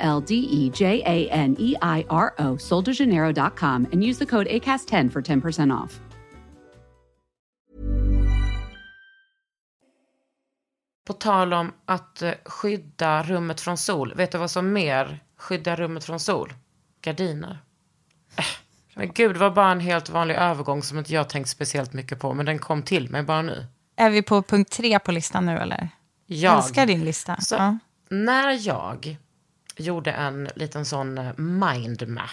L D E J A N E I R O, soldejaneiro.com, and use the code ACAST10 for 10% off. På tal om att eh, skydda rummet från sol. Vet du vad som mer skyddar rummet från sol? Gardiner. Äh, Men gud, det var bara en helt vanlig övergång som inte jag tänkt speciellt mycket på. Men den kom till mig bara nu. Är vi på punkt tre på listan nu eller? Jag, Jag älskar din lista. Så, Ja. När jag gjorde en liten sån eh, mindmap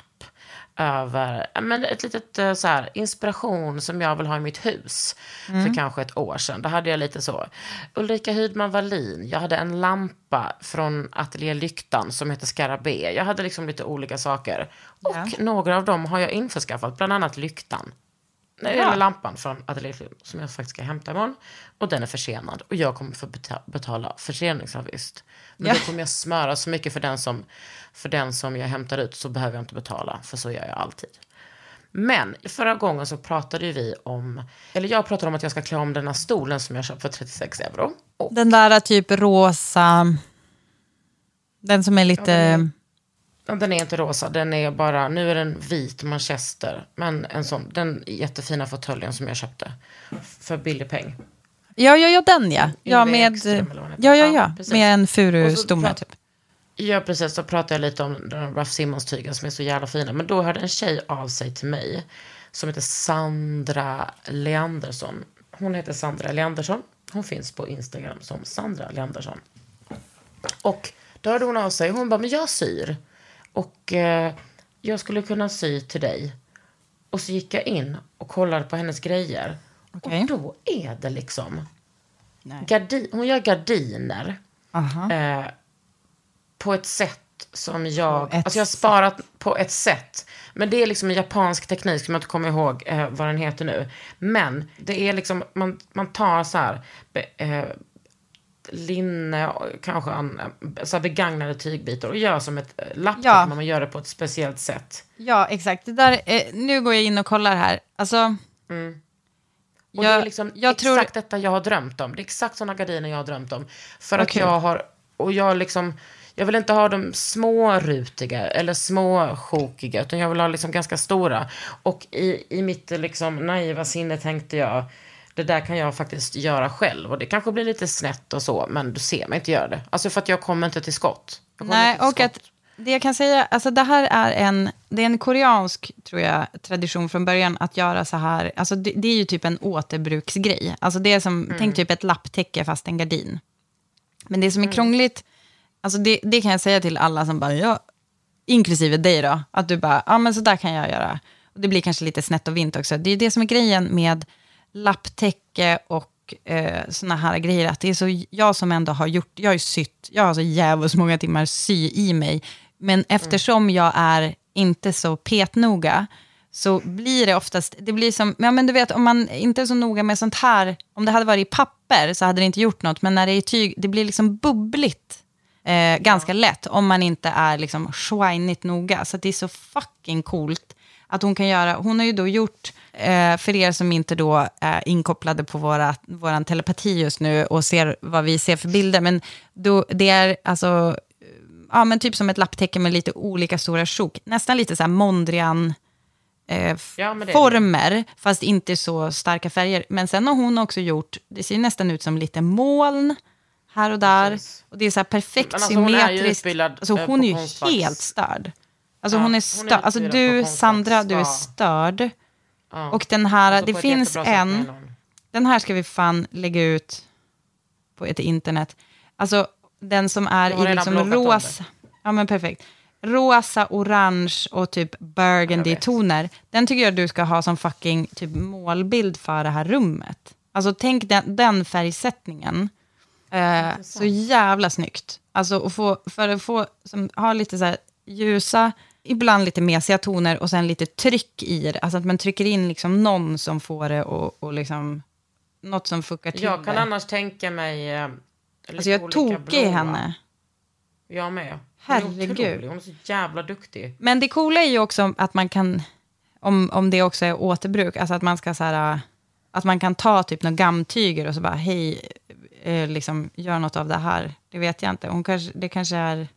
över men ett litet eh, så här, inspiration som jag vill ha i mitt hus för kanske ett år sedan. Då hade jag lite så. Ulrika Hydman Wallin, jag hade en lampa från Ateljé Lyktan som heter Skarabé. Jag hade liksom lite olika saker. Och Ja. några av dem har jag införskaffat, bland annat lyktan. Nej, Ja. Eller lampan från Ateljé som jag faktiskt ska hämta imorgon. Och den är försenad. Och jag kommer få beta- betala förseningsavgift. Men Ja. då kommer jag smöra så mycket för den, som, för den som jag hämtar ut så behöver jag inte betala. För så gör jag alltid. Men förra gången så pratade ju vi om, eller jag pratade om att jag ska klä om den här stolen som jag köpt för 36 euro. Och Den där typ rosa, den som är lite... Ja, Den är inte rosa, den är bara, nu är den vit manchester. Men en sån, den jättefina fåtöljen som jag köpte. För billig peng. Ja, ja, ja, den ja. Ja, med, ja, ja, Ja, med en furustomme typ. Ja, precis. Så pratade jag lite om den Ralph Simmons-tygen som är så jävla fina. Men då hörde en tjej av sig till mig som heter Sandra Leandersson. Hon heter Sandra Leandersson. Hon finns på Instagram som Sandra Leandersson. Och då hörde hon av sig. Hon bara, men jag syr. Och eh, jag skulle kunna sy till dig. Och så gick jag in och kollade på hennes grejer. Okej. Och då är det liksom... Gardi, hon gör gardiner. Eh, på ett sätt som jag... Alltså jag har sparat på ett sätt. Men det är liksom en japansk teknik som jag inte kommer ihåg eh, vad den heter nu. Men det är liksom, man, man tar så här... Be, eh, linne, kanske an, så här begagnade tygbitar och gör som ett eh, lapptäcke, Ja. men man gör det på ett speciellt sätt. Ja, exakt. Det där, eh, nu går jag in och kollar här. Alltså, Och Jag- det är liksom jag tror- exakt detta jag har drömt om. Det är exakt sådana gardiner jag har drömt om. För att jag har, och jag liksom, jag vill inte ha de små rutiga eller små chokiga, utan jag vill ha liksom ganska stora. Och i, i mitt liksom naiva sinne tänkte jag, det där kan jag faktiskt göra själv. Och det kanske blir lite snett och så, men du ser mig inte göra det. Alltså för att jag kommer inte till skott. Nej, till och skott. att det jag kan säga, alltså det här är en, det är en koreansk tror jag, tradition från början att göra så här. Alltså det, det är ju typ en återbruksgrej. Alltså det är som, Mm. tänk typ ett lapptäcke fast en gardin. Men det som är Mm. krångligt, alltså det, det kan jag säga till alla som bara, ja, inklusive dig då, att du bara, ja men så där kan jag göra. Och det blir kanske lite snett och vint också. Det är det som är grejen med lapptäcke och eh, såna här grejer, att det är så, jag som ändå har gjort, jag har ju sytt, jag har så jävligt många timmar sy i mig, men eftersom jag är inte så petnoga, så blir det oftast, det blir som, ja men du vet om man inte är så noga med sånt här, om det hade varit i papper så hade det inte gjort något, men när det är i tyg, det blir liksom bubbligt eh, ganska lätt om man inte är liksom schweinigt noga. Så det är så fucking coolt att hon kan göra, hon har ju då gjort, eh, för er som inte då är inkopplade på våra, våran telepati just nu och ser vad vi ser för bilder, men då, det är alltså, ja men typ som ett lapptäcke med lite olika stora sjok, nästan lite så här Mondrian, eh, Ja, former, fast inte så starka färger. Men sen har hon också gjort, det ser nästan ut som lite moln här och där. Precis. Och det är så här perfekt alltså, hon är ju symmetriskt. alltså, eh, hon är ju Konstfacks. helt störd. Alltså Ja, hon är hon är störd. Alltså du, Sandra, du är störd. Ja. Och den här, Alltså, det finns en, den här ska vi fan lägga ut på ett internet. Alltså den som är i liksom rosa, ja men perfekt. Rosa, orange och typ burgundy-toner. Den tycker jag du ska ha som fucking typ målbild för det här rummet. Alltså tänk den, den färgsättningen. Eh, så jävla snyggt. Alltså att få, för att få, som, ha lite så här ljusa, ibland lite mesiga toner och sen lite tryck i det. Alltså att man trycker in liksom någon som får det och, och liksom, något som fuckar till Jag kan det. annars tänka mig... Lite Alltså jag är tokig i henne. Jag med. Hon är otrolig. Hon är så jävla duktig. Men det coola är ju också att man kan, om, om det också är återbruk, alltså att man ska så här, att man kan ta typ några gammtyger och så bara, hej, eh, liksom, gör något av det här. Det vet jag inte. Hon kanske, det kanske är,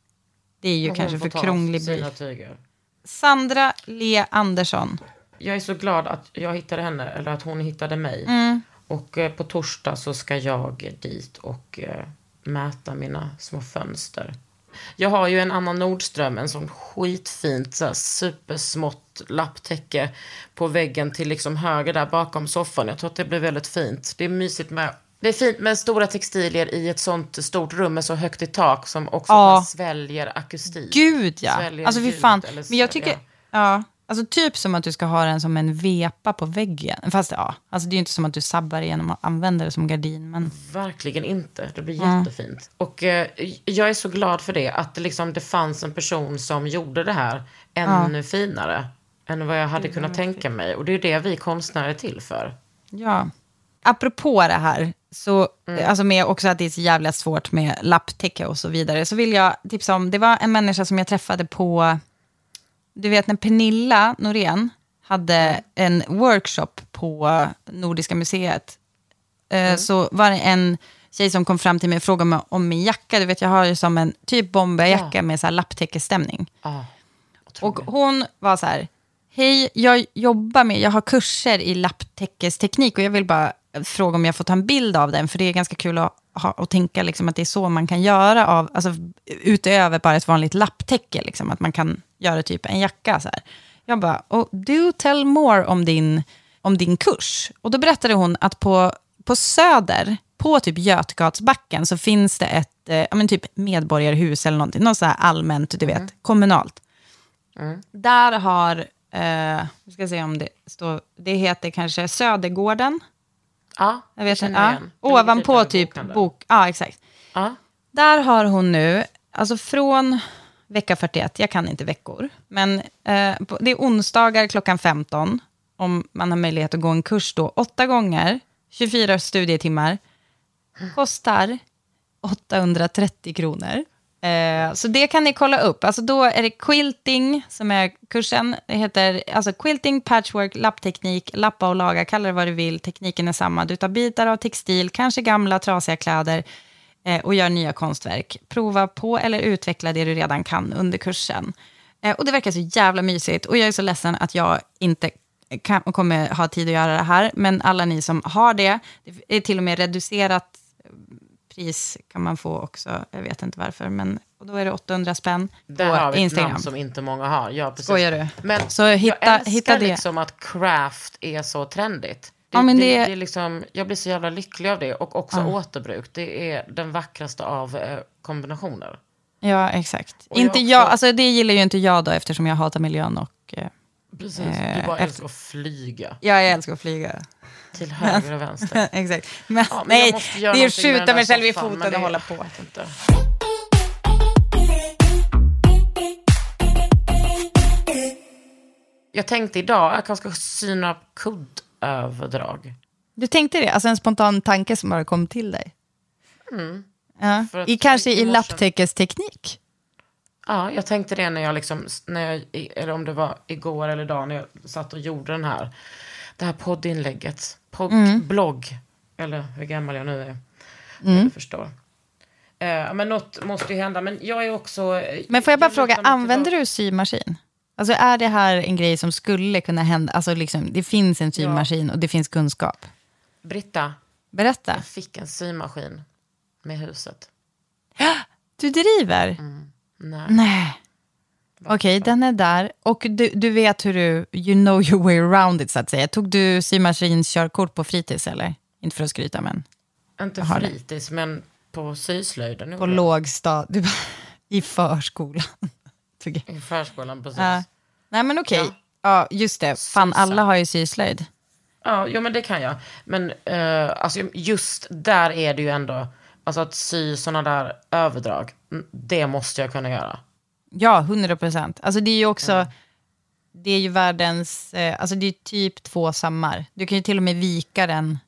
det är ju hon kanske för krånglig tyger. Sandra Le Andersson. Jag är så glad att jag hittade henne, eller att hon hittade mig. Mm. Och eh, på torsdag så ska jag dit och eh, mäta mina små fönster. Jag har ju en Anna Nordström, en sån skitfint så här, supersmått lapptäcke på väggen till liksom höger där bakom soffan. Jag tror att det blir väldigt fint. Det är mysigt med det är fint med stora textilier i ett sånt stort rum med så högt i tak som också Ja. sväljer akustik. Gud ja. Sväljer Alltså fy fan. Men jag tycker, ja. Alltså typ som att du ska ha den som en vepa på väggen. Fast ja, alltså det är ju inte som att du sabbar genom att använda det som gardin. Men Verkligen inte. Det blir Mm. jättefint. Och eh, jag är så glad för det. Att det, liksom, det fanns en person som gjorde det här ännu finare. Än vad jag hade kunnat tänka mig. Och det är det vi konstnärer är till för. Ja. Apropå det här, så, Mm. alltså med också att det är så jävla svårt med lapptäcke och så vidare, så vill jag tipsa om, det var en människa som jag träffade på, du vet när Pernilla Norén hade en workshop på Nordiska museet, eh, Mm. så var det en tjej som kom fram till mig och frågade mig om min jacka, du vet jag har ju som en typ bomberjacka med så här lapptäckestämning. Ah, Och hon var så här, hej, jag jobbar med, jag har kurser i lapptäckesteknik och jag vill bara fråga om jag får ta en bild av den, för det är ganska kul att, ha, att tänka liksom att det är så man kan göra av, alltså utöver bara ett vanligt lapptäcke, liksom, att man kan göra typ en jacka så här. Jag bara, oh, do tell more om din, om din kurs. Och då berättade hon att på, på Söder, på typ Götgatsbacken, så finns det ett eh, ja, men typ medborgarhus eller någonting, något så här allmänt, du vet, kommunalt. Där har, eh, ska se om det står, det heter kanske Södergården. Ja, Jag vet inte. Ja. Ovanpå typ bokhandeln. bok, ja exakt. Ja. Där har hon nu, alltså från vecka 41, jag kan inte veckor, men eh, det är onsdagar klockan 15, om man har möjlighet att gå en kurs då, åtta gånger, 24 studietimmar, kostar 830 kronor. Eh, så det kan ni kolla upp. Alltså då är det quilting som är kursen. Det heter alltså quilting, patchwork, lappteknik, lappa och laga, kalla det vad du vill. Tekniken är samma. Du tar bitar av textil, kanske gamla trasiga kläder eh, och gör nya konstverk. Prova på eller utveckla det du redan kan under kursen. Eh, och det verkar så jävla mysigt. Och jag är så ledsen att jag inte kan, kommer ha tid att göra det här. Men alla ni som har det, det är till och med reducerat pris kan man få också. Jag vet inte varför. Men Och då är det 800 spänn Där har på vi ett Instagram. namn som inte många har. Ja, precis. Skojar du? Men Så hitta- jag älskar hitta det. liksom att craft är så trendigt. Det, Ja, men det, det- det är liksom, jag blir så jävla lycklig av det. Och också återbruk. Det är den vackraste av eh, kombinationer. Ja, exakt. Och jag inte också- jag, alltså det gillar ju inte jag då eftersom jag hatar miljön och eh, Precis. Eh, du bara efter- älskar att flyga. ja, jag älskar att flyga. Till höger och vänster. <laughs> exakt. Men, Ja, men nej, det är att skjuta mig själv i foten det- och hålla på. Inte. Jag tänkte idag att jag kanske ska syna kuddöverdrag. Du tänkte det? Alltså en spontan tanke som bara kom till dig? Ja. För att I, kanske i lapptäckesteknik? Ja, jag tänkte det när jag liksom, när jag, eller om det var igår eller idag när jag satt och gjorde den här, det här poddinlägget, podd, Mm. blogg, eller hur gammal jag nu är. Du förstår. Eh, men något måste ju hända, men jag är också... eh, Men får jag bara fråga, lutar mig använder du symaskin? Alltså är det här en grej som skulle kunna hända? Alltså liksom, det finns en symaskin och det finns kunskap. Britta, Berätta. jag fick en symaskin med huset. <gasps> Du driver? Mm. Nej. Nej. Okej, den är där. Och du, du vet hur du, you know your way around it så att säga. Tog du symaskinskörkort på fritids eller? Inte för att skryta men Inte det. fritids, men på syslöjden. på lågstad, du i förskolan. <laughs> I förskolan, precis. Ja. Nej men okej, Ja. ja. just det. Fan Sysa. alla har ju syslöjd. Ja, jo, men det kan jag. Men eh, alltså, just där är det ju ändå, alltså att sy sådana där överdrag, mm, det måste jag kunna göra. Ja, 100 procent. Alltså det är ju också, det är ju världens, eh, alltså det är typ två sammar. Du kan ju till och med vika den,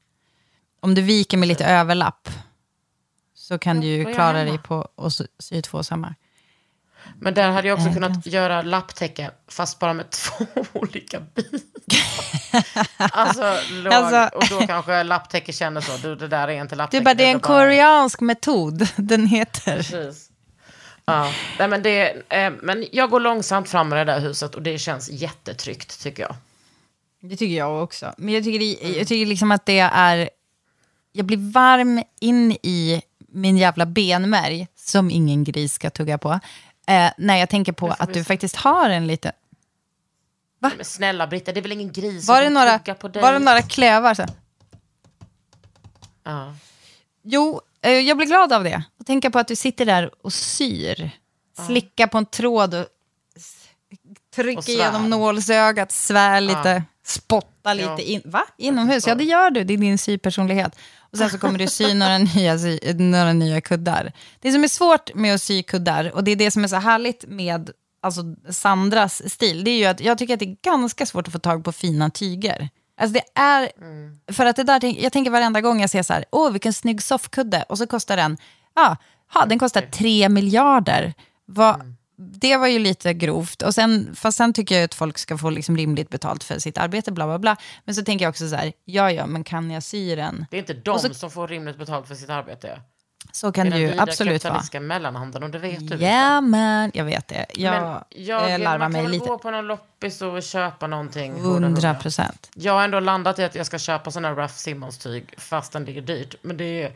om du viker med lite överlapp, så kan du ju klara dig på att sy- två sammar. Men där hade jag också Eh, kunnat ganska. göra lapptäcke, fast bara med <laughs> två olika bitar. alltså, låg, Alltså- och då kanske lapptäcke känner så, du det där är inte lapptäcke. Du bara, det är en bara- koreansk metod, <laughs> den heter. Precis. Ja, nej, men, det, eh, men jag går långsamt fram med det där huset och det känns jättetryggt tycker jag. Det tycker jag också. Men jag tycker, det, jag tycker liksom att det är... Jag blir varm in i min jävla benmärg, som ingen gris ska tugga på, eh, när jag tänker på att du faktiskt har en liten... Men snälla Britta, det är väl ingen gris Var som det några, på dig? var det några klövar? Så? Ja. Jo, jag blir glad av det. Och tänka på att du sitter där och syr. Slickar på en tråd och trycker igenom nålsögat, svär lite, spottar lite. Ja. In, va? Inomhus? Ja, det gör du. Det är din sypersonlighet. Och sen så kommer du sy <laughs> några nya, sy, några nya kuddar. Det som är svårt med att sy kuddar, och det är det som är så härligt med alltså, Sandras stil, det är ju att jag tycker att det är ganska svårt att få tag på fina tyger. Alltså det är, för att det där, jag tänker varenda gång jag ser så här, åh vilken snygg soffkudde, och så kostar den, ja, ha, den kostar tre miljarder. Vad, Det var ju lite grovt, och sen, fast sen tycker jag att folk ska få liksom rimligt betalt för sitt arbete, bla bla bla. Men så tänker jag också så här, ja ja, men kan jag sy den? Det är inte de så- som får rimligt betalt för sitt arbete. Så kan det den ju absolut vara. kapitalistiska mellanhanden och det vet du. Ja, men jag vet det. Jag, jag, eh, larvar man mig kan väl lite. gå på någon loppis och köpa någonting. hurra, hurra. Hundra procent. Jag har ändå landat i att jag ska köpa här Ralph Simmons-tyg fastän det är dyrt. Men det är,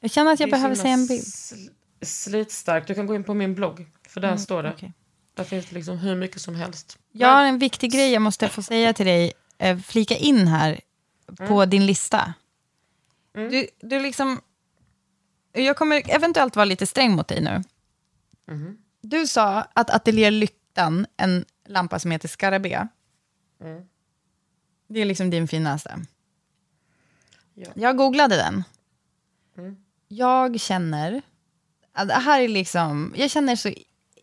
Jag känner att jag behöver se en bild. sl- Slitstarkt. Du kan gå in på min blogg. För där står det. Mm, okej. Där finns det liksom hur mycket som helst. Jag har en viktig grej jag måste få säga till dig. Eh, flika in här på Mm. din lista. Du, du liksom... Jag kommer eventuellt vara lite sträng mot dig nu. Mm-hmm. Du sa att Atelier Lyktan, en lampa som heter Scarabée, Mm. det är liksom din finaste. Ja. Jag googlade den. Mm. Jag känner... Det här är liksom... Jag känner så...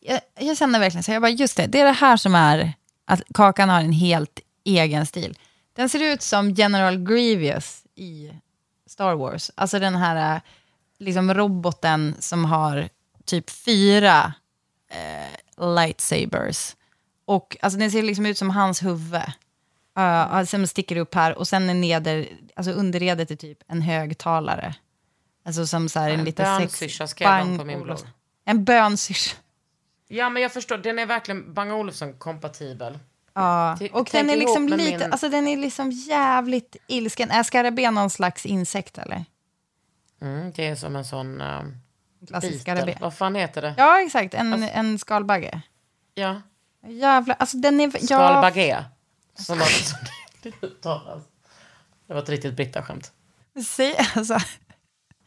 Jag, jag känner verkligen så. Jag bara, just det, det är det här som är att Kakan har en helt egen stil. Den ser ut som General Grievous i Star Wars. Alltså den här liksom roboten som har typ fyra eh, lightsabers. Och alltså den ser liksom ut som hans huvud. Uh, som sticker upp här och sen är neder, alltså underredet är typ en högtalare. Alltså som så här en, En liten bönsyrsa skrev de på min blogg. En bönsyrsa. Ja, men jag förstår. Den är verkligen Bang Olufsen-kompatibel. Ja, T- och den är liksom lite, min- alltså den är liksom jävligt ilsken. Är skarabé någon slags insekt eller? Mm, det är som en sån... Klassisk skarabé. Vad fan heter det? Ja, exakt. En, en skalbagge. Ja. Jävlar, alltså den är... Ja, Skalbagge. Som var, som <laughs> det uttalas. Det var ett riktigt Britta-skämt. säg, alltså,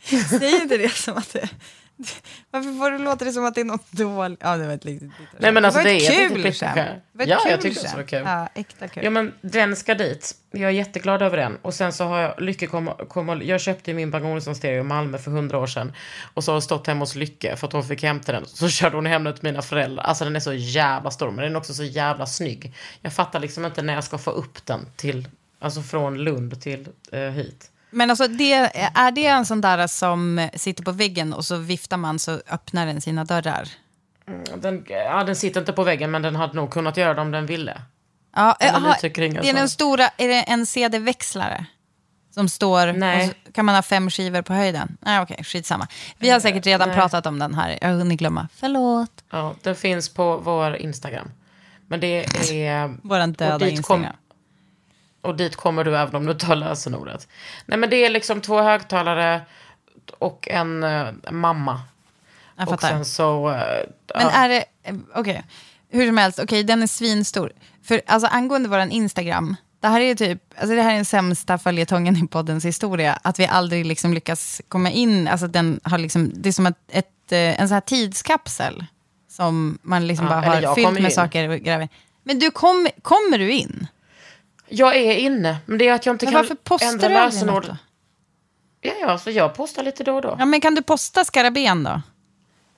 <laughs> säg inte det som att det... <laughs> Varför får du låta det som att det är något dåligt? Ja, det var ett riktigt Nej, men alltså, det var det ett är ett kul skämt. Det Ja, kul jag tyckte det var kul. Ja, äkta kul. Ja, men den ska dit. Jag är jätteglad över den. Och sen så har jag, Lycke kom, kom, jag köpte min Bang Olufsen stereo i Malmö för hundra år sedan. Och så har jag stått hemma hos Lycke för att hon fick hämta den. Så körde hon hem den till mina föräldrar. Alltså den är så jävla stor, men den är också så jävla snygg. Jag fattar liksom inte när jag ska få upp den till, alltså från Lund till eh, hit. Men alltså, det, är det en sån där som sitter på väggen och så viftar man så öppnar den sina dörrar? Den, ja, den sitter inte på väggen, men den hade nog kunnat göra det om den ville. Ja, Eller aha, det är den stora, är det en CD-växlare? Som står, Nej. så kan man ha fem skivor på höjden? Nej, okej, skitsamma. Vi har säkert redan nej. pratat om den här, jag har hunnit glömma. Förlåt. Ja, den finns på vår Instagram. Men det är... <laughs> Och döda Instagram. Kom, och dit kommer du även om du tar lösenordet. Nej men det är liksom två högtalare och en eh, mamma. Jag och fattar. sen så... eh, Men ja. är det, eh, okej, hur som helst, okej, den är svinstor. För alltså angående vår Instagram, det här är typ, alltså det här är den sämsta följetongen i poddens historia, att vi aldrig liksom lyckas komma in, alltså den har liksom, det är som ett, ett, eh, en sån här tidskapsel, som man liksom Ja, bara eller har jag fyllt kommer med in. saker och grejer. Men du, kom, kommer du in? Jag är inne, men det är att jag inte Men kan varför postar ändra du något lösenord. då? Ja, ja, så jag postar lite då och då. Ja, men kan du posta skarabén då?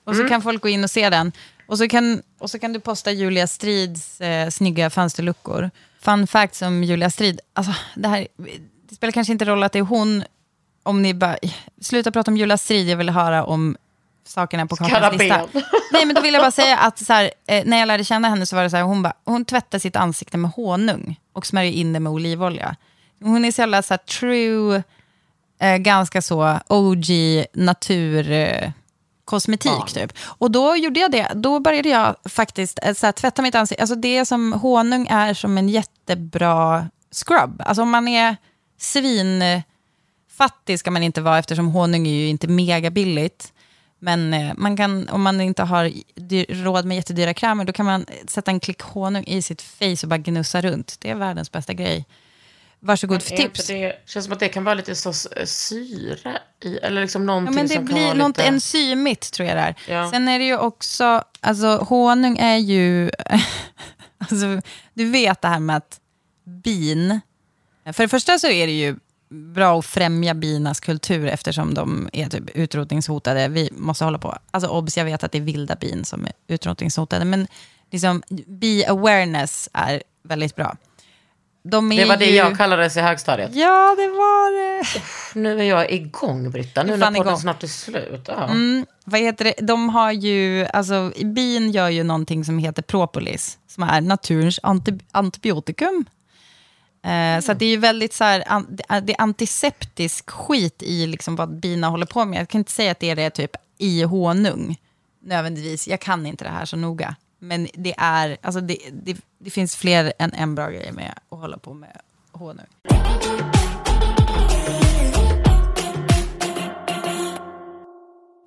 Och Mm. så kan folk gå in och se den. Och så kan, och så kan du posta Julia Strids eh, snygga fönsterluckor. Fun fact om Julia Strid. Alltså, det, här, det spelar kanske inte roll att det är hon. Om ni bara... Sluta prata om Julia Strid, jag vill höra om sakerna på Kakans lista. Nej, men då vill jag bara säga att så här, eh, när jag lärde känna henne så var det så här, hon, bara, hon tvättar sitt ansikte med honung och smörjer in det med olivolja. Hon är så jävla så här, true, eh, ganska så OG natur... Eh, kosmetik typ. Och då gjorde jag det. Då började jag faktiskt eh, så här, tvätta mitt ansikte. Alltså det som honung är som en jättebra scrub. Alltså om man är svinfattig ska man inte vara eftersom honung är ju inte mega billigt. Men eh, man kan, om man inte har råd med jättedyra krämer då kan man sätta en klick honung i sitt face och bara gnussa runt. Det är världens bästa grej. Varsågod för tips. Det känns som att det kan vara lite så eh, syre i, eller liksom Ja, någonting men det som kan blir vara något lite... enzymigt tror jag det är. Ja. Sen är det ju också, alltså honung är ju, <laughs> alltså, du vet det här med att bin, för det första så är det ju bra att främja binas kultur eftersom de är typ utrotningshotade. Vi måste hålla på, alltså obs, jag vet att det är vilda bin som är utrotningshotade, men liksom bee awareness är väldigt bra. De är Det var det ju... jag kallades i högstadiet. Ja, det var det. <laughs> Nu är jag igång, Britta. Nu när podden snart är slut. Ja. Mm, vad heter det? De har ju, alltså bin gör ju någonting som heter propolis, som är naturens anti, antibiotikum. Eh, Så att det är ju väldigt så här, det är antiseptisk skit i liksom vad bina håller på med. Jag kan inte säga att det är det typ i honung, nödvändigtvis. Jag kan inte det här så noga. Men det är, alltså det, det, det finns fler än en bra grej med att hålla på med honung.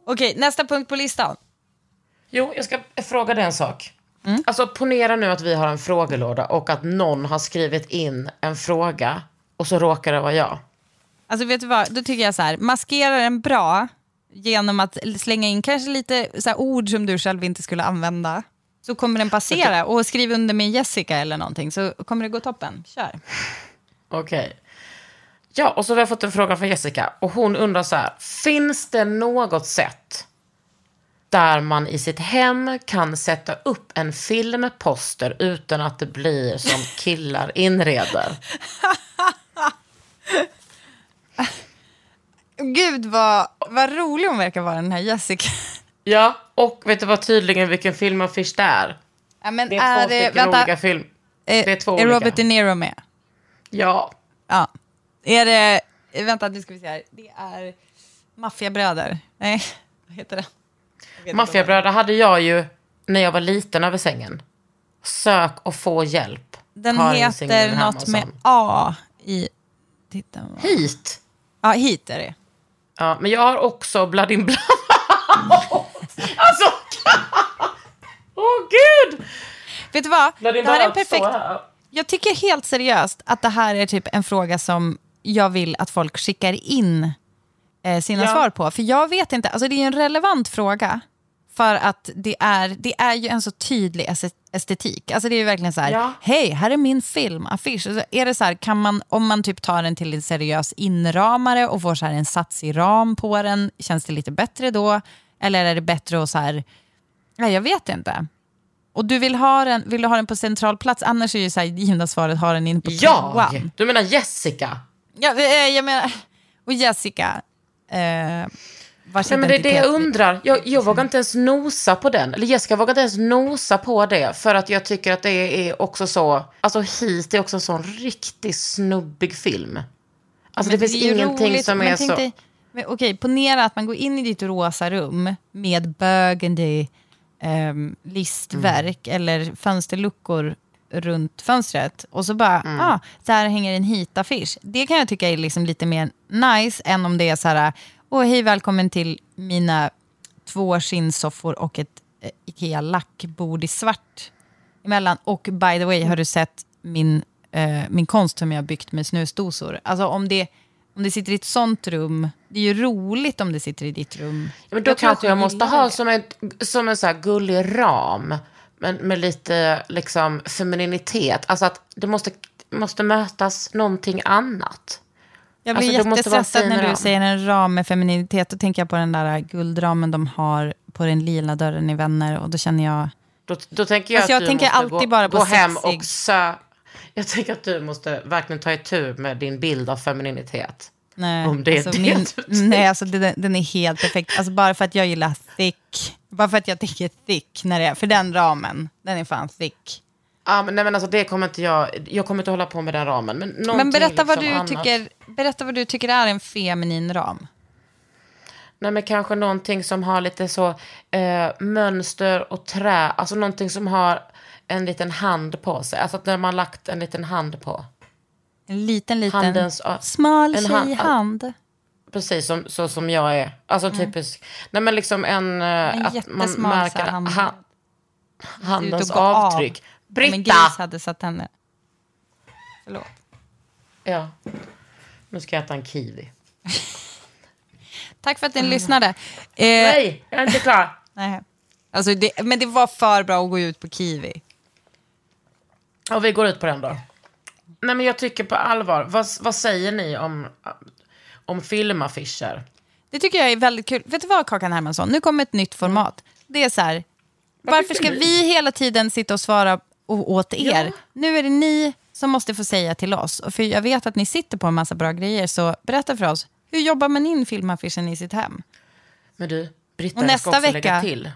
Okej, nästa punkt på listan. Jo, jag ska fråga dig en sak. Alltså ponera nu att vi har en frågelåda och att någon har skrivit in en fråga och så råkar det vara jag. Alltså vet du vad, då tycker jag så här, maskera den bra genom att slänga in kanske lite så ord som du själv inte skulle använda. Så kommer den passera och skriv under med Jessica eller någonting så kommer det gå toppen. Kör. Okej. Ja, och så har vi fått en fråga från Jessica och hon undrar så här. Finns det något sätt där man i sitt hem kan sätta upp en filmposter utan att det blir som <laughs> killar inreder? Gud vad, vad rolig hon verkar vara den här Jessica. Ja, och vet du vad tydligen vilken filmaffisch det är? Ja, men Det är två stycken olika film. är, det är två är olika. Robert De Niro med? Ja. Ja. Är det, vänta nu ska vi se här. Det är Maffiabröder. Nej, vad heter det? Maffiabröder hade jag ju när jag var liten över sängen. Sök och få hjälp. Den heter något med A i titeln. Hit. Ja, hit är det. Ja, men jag har också Bladin Blood. <laughs> alltså, <laughs> åh oh, gud! Vet du vad? Det här är en perfekt... Jag tycker helt seriöst att det här är typ en fråga som jag vill att folk skickar in eh, sina ja. svar på. För jag vet inte, alltså det är en relevant fråga. För att det är, det är ju en så tydlig es- estetik. Alltså det är ju verkligen så här, Ja. hej, här är min filmaffisch. Och så är det så här, kan man, om man typ tar den till en seriös inramare och får så här en satsig ram på den, känns det lite bättre då? Eller är det bättre att så här, ja, jag vet inte. Och du vill ha den, vill du ha den på central plats? Annars är ju så här, givna svaret, ha den inne på Jag? toan. Du menar Jessica? Ja, eh, jag menar, och Jessica, eh, vars Nej, men det är det jag undrar. Jag, jag vågar inte ens nosa på den. Eller Jessica vågar inte ens nosa på det. För att jag tycker att det är också så... Alltså Heat är också en sån riktigt snubbig film. Alltså Men det finns ju ingenting roligt, som är så... Dig, men, okej, ponera att man går in i ditt rosa rum med burgundy ehm, listverk Mm. eller fönsterluckor runt fönstret och så bara, Mm. ah, där hänger en hit-affisch. Det kan jag tycka är liksom lite mer nice än om det är så här, åh hej välkommen till mina två skinnsoffor och ett eh, Ikea-lackbord i svart emellan. Och by the way, har du sett min, eh, min konst som jag har byggt med snusdosor? Alltså om det, om det sitter i ett sånt rum, det är ju roligt om det sitter i ditt rum. Ja, men då Jag kanske jag måste ha det. som, ett, som en så här gullig ram. Men med lite liksom femininitet. Alltså att det måste, måste mötas någonting annat. Jag blir Alltså, jättestressad när du säger en ram med femininitet. Då tänker jag på den där guldramen de har på den lila dörren i Vänner. Och då känner jag... Då, då tänker jag Alltså, jag att du tänker måste alltid gå, bara på gå hem sexig. och sö... Jag tänker att du måste verkligen ta itu med din bild av femininitet. Nej, Om det är alltså, det min, du <laughs> nej alltså, den, den är helt perfekt. Alltså, bara för att jag gillar thick. Bara för att jag tänker thick. När det är, för den ramen, den är fan thick. Ja, men, nej, men alltså det kommer inte jag... Jag kommer inte hålla på med den ramen. Men, Men berätta vad, liksom du annat. tycker, berätta vad du tycker är en feminin ram. Nej, men kanske någonting som har lite så eh, mönster och trä. Alltså någonting som har en liten hand på sig. Alltså att när man lagt en liten hand på. En liten, liten, Handens, smal en hand- tjejhand. Precis som, så som jag är. Alltså typisk. Nej men liksom en... eh, En att man märker hand. handens gå av. avtryck. Om en Britta! gris hade satt henne. Förlåt. Ja. Nu ska jag äta en kiwi. <laughs> Tack för att ni lyssnade. Eh, Nej, jag är inte klar. <laughs> nej. Alltså det, men det var för bra att gå ut på kiwi. Och vi går ut på den då. Nej men jag tycker på allvar. Vad, vad säger ni om, om filmaffischer? Det tycker jag är väldigt kul. Vet du vad, Kakan Hermansson? Nu kommer ett nytt format. Det är så här, varför ska vi hela tiden sitta och svara o- åt er? Ja. Nu är det ni som måste få säga till oss. Och För jag vet att ni sitter på en massa bra grejer, så berätta för oss. Hur jobbar man in filmaffischen i sitt hem? Men du, Britta, Och jag ska nästa också lägga vecka- till.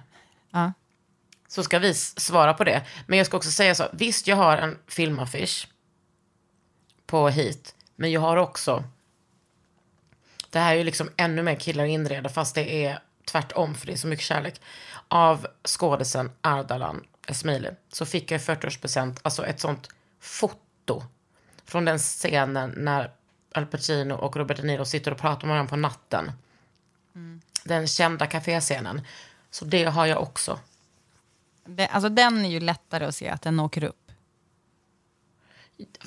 Ja. Så ska vi svara på det. Men jag ska också säga så. Visst, jag har en filmaffisch på hit. Men jag har också... Det här är ju liksom ännu mer killar inreda fast det är tvärtom för det är så mycket kärlek. Av skådisen Ardalan Esmaili så fick jag i 40-årspresent alltså ett sånt foto från den scenen när Al Pacino och Robert De Niro sitter och pratar med varandra på natten. Den kända kaféscenen. Så det har jag också. Det, alltså den är ju lättare att se att den åker upp.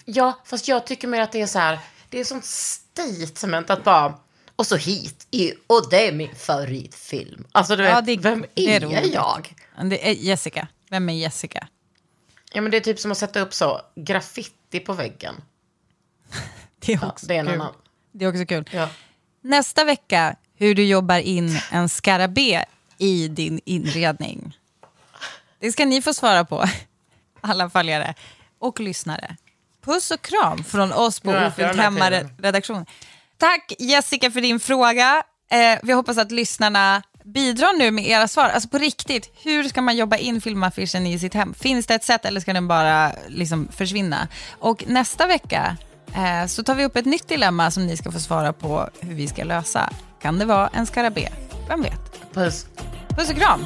Ja, fast jag tycker mer att det är så här, det är sånt statement att bara, och så hit, i, och det är min favoritfilm. Alltså du vet, Ja, det- vem är är, jag? Det är Jessica. Vem är Jessica? Ja men det är typ som att sätta upp så, graffiti på väggen. <laughs> Det är Ja, också det är kul. annan. Det är också kul. Ja. Nästa vecka, hur du jobbar in en skarabé i din inredning. Det ska ni få svara på, <laughs> alla följare och lyssnare. Puss och kram från oss på Ja, Ofyllt för den här Hemma tiden. redaktion. Tack Jessica för din fråga. Eh, vi hoppas att lyssnarna bidrar nu med era svar. Alltså på riktigt, hur ska man jobba in filmaffischen i sitt hem? Finns det ett sätt eller ska den bara liksom försvinna? Och nästa vecka eh, så tar vi upp ett nytt dilemma som ni ska få svara på hur vi ska lösa. Kan det vara en skarabé? Vem vet? Puss. Puss och kram!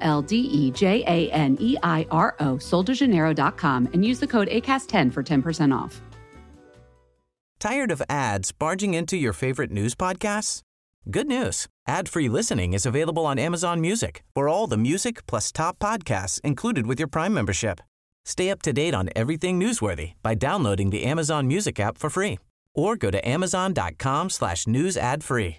L D E J A N E I R O, soldejaneiro.com, and use the code ACAST10 for 10% off. Tired of ads barging into your favorite news podcasts? Good news. Ad-free listening is available on Amazon Music for all the music plus top podcasts included with your Prime membership. Stay up to date on everything newsworthy by downloading the Amazon Music app for free or go to amazon.com slash news ad free.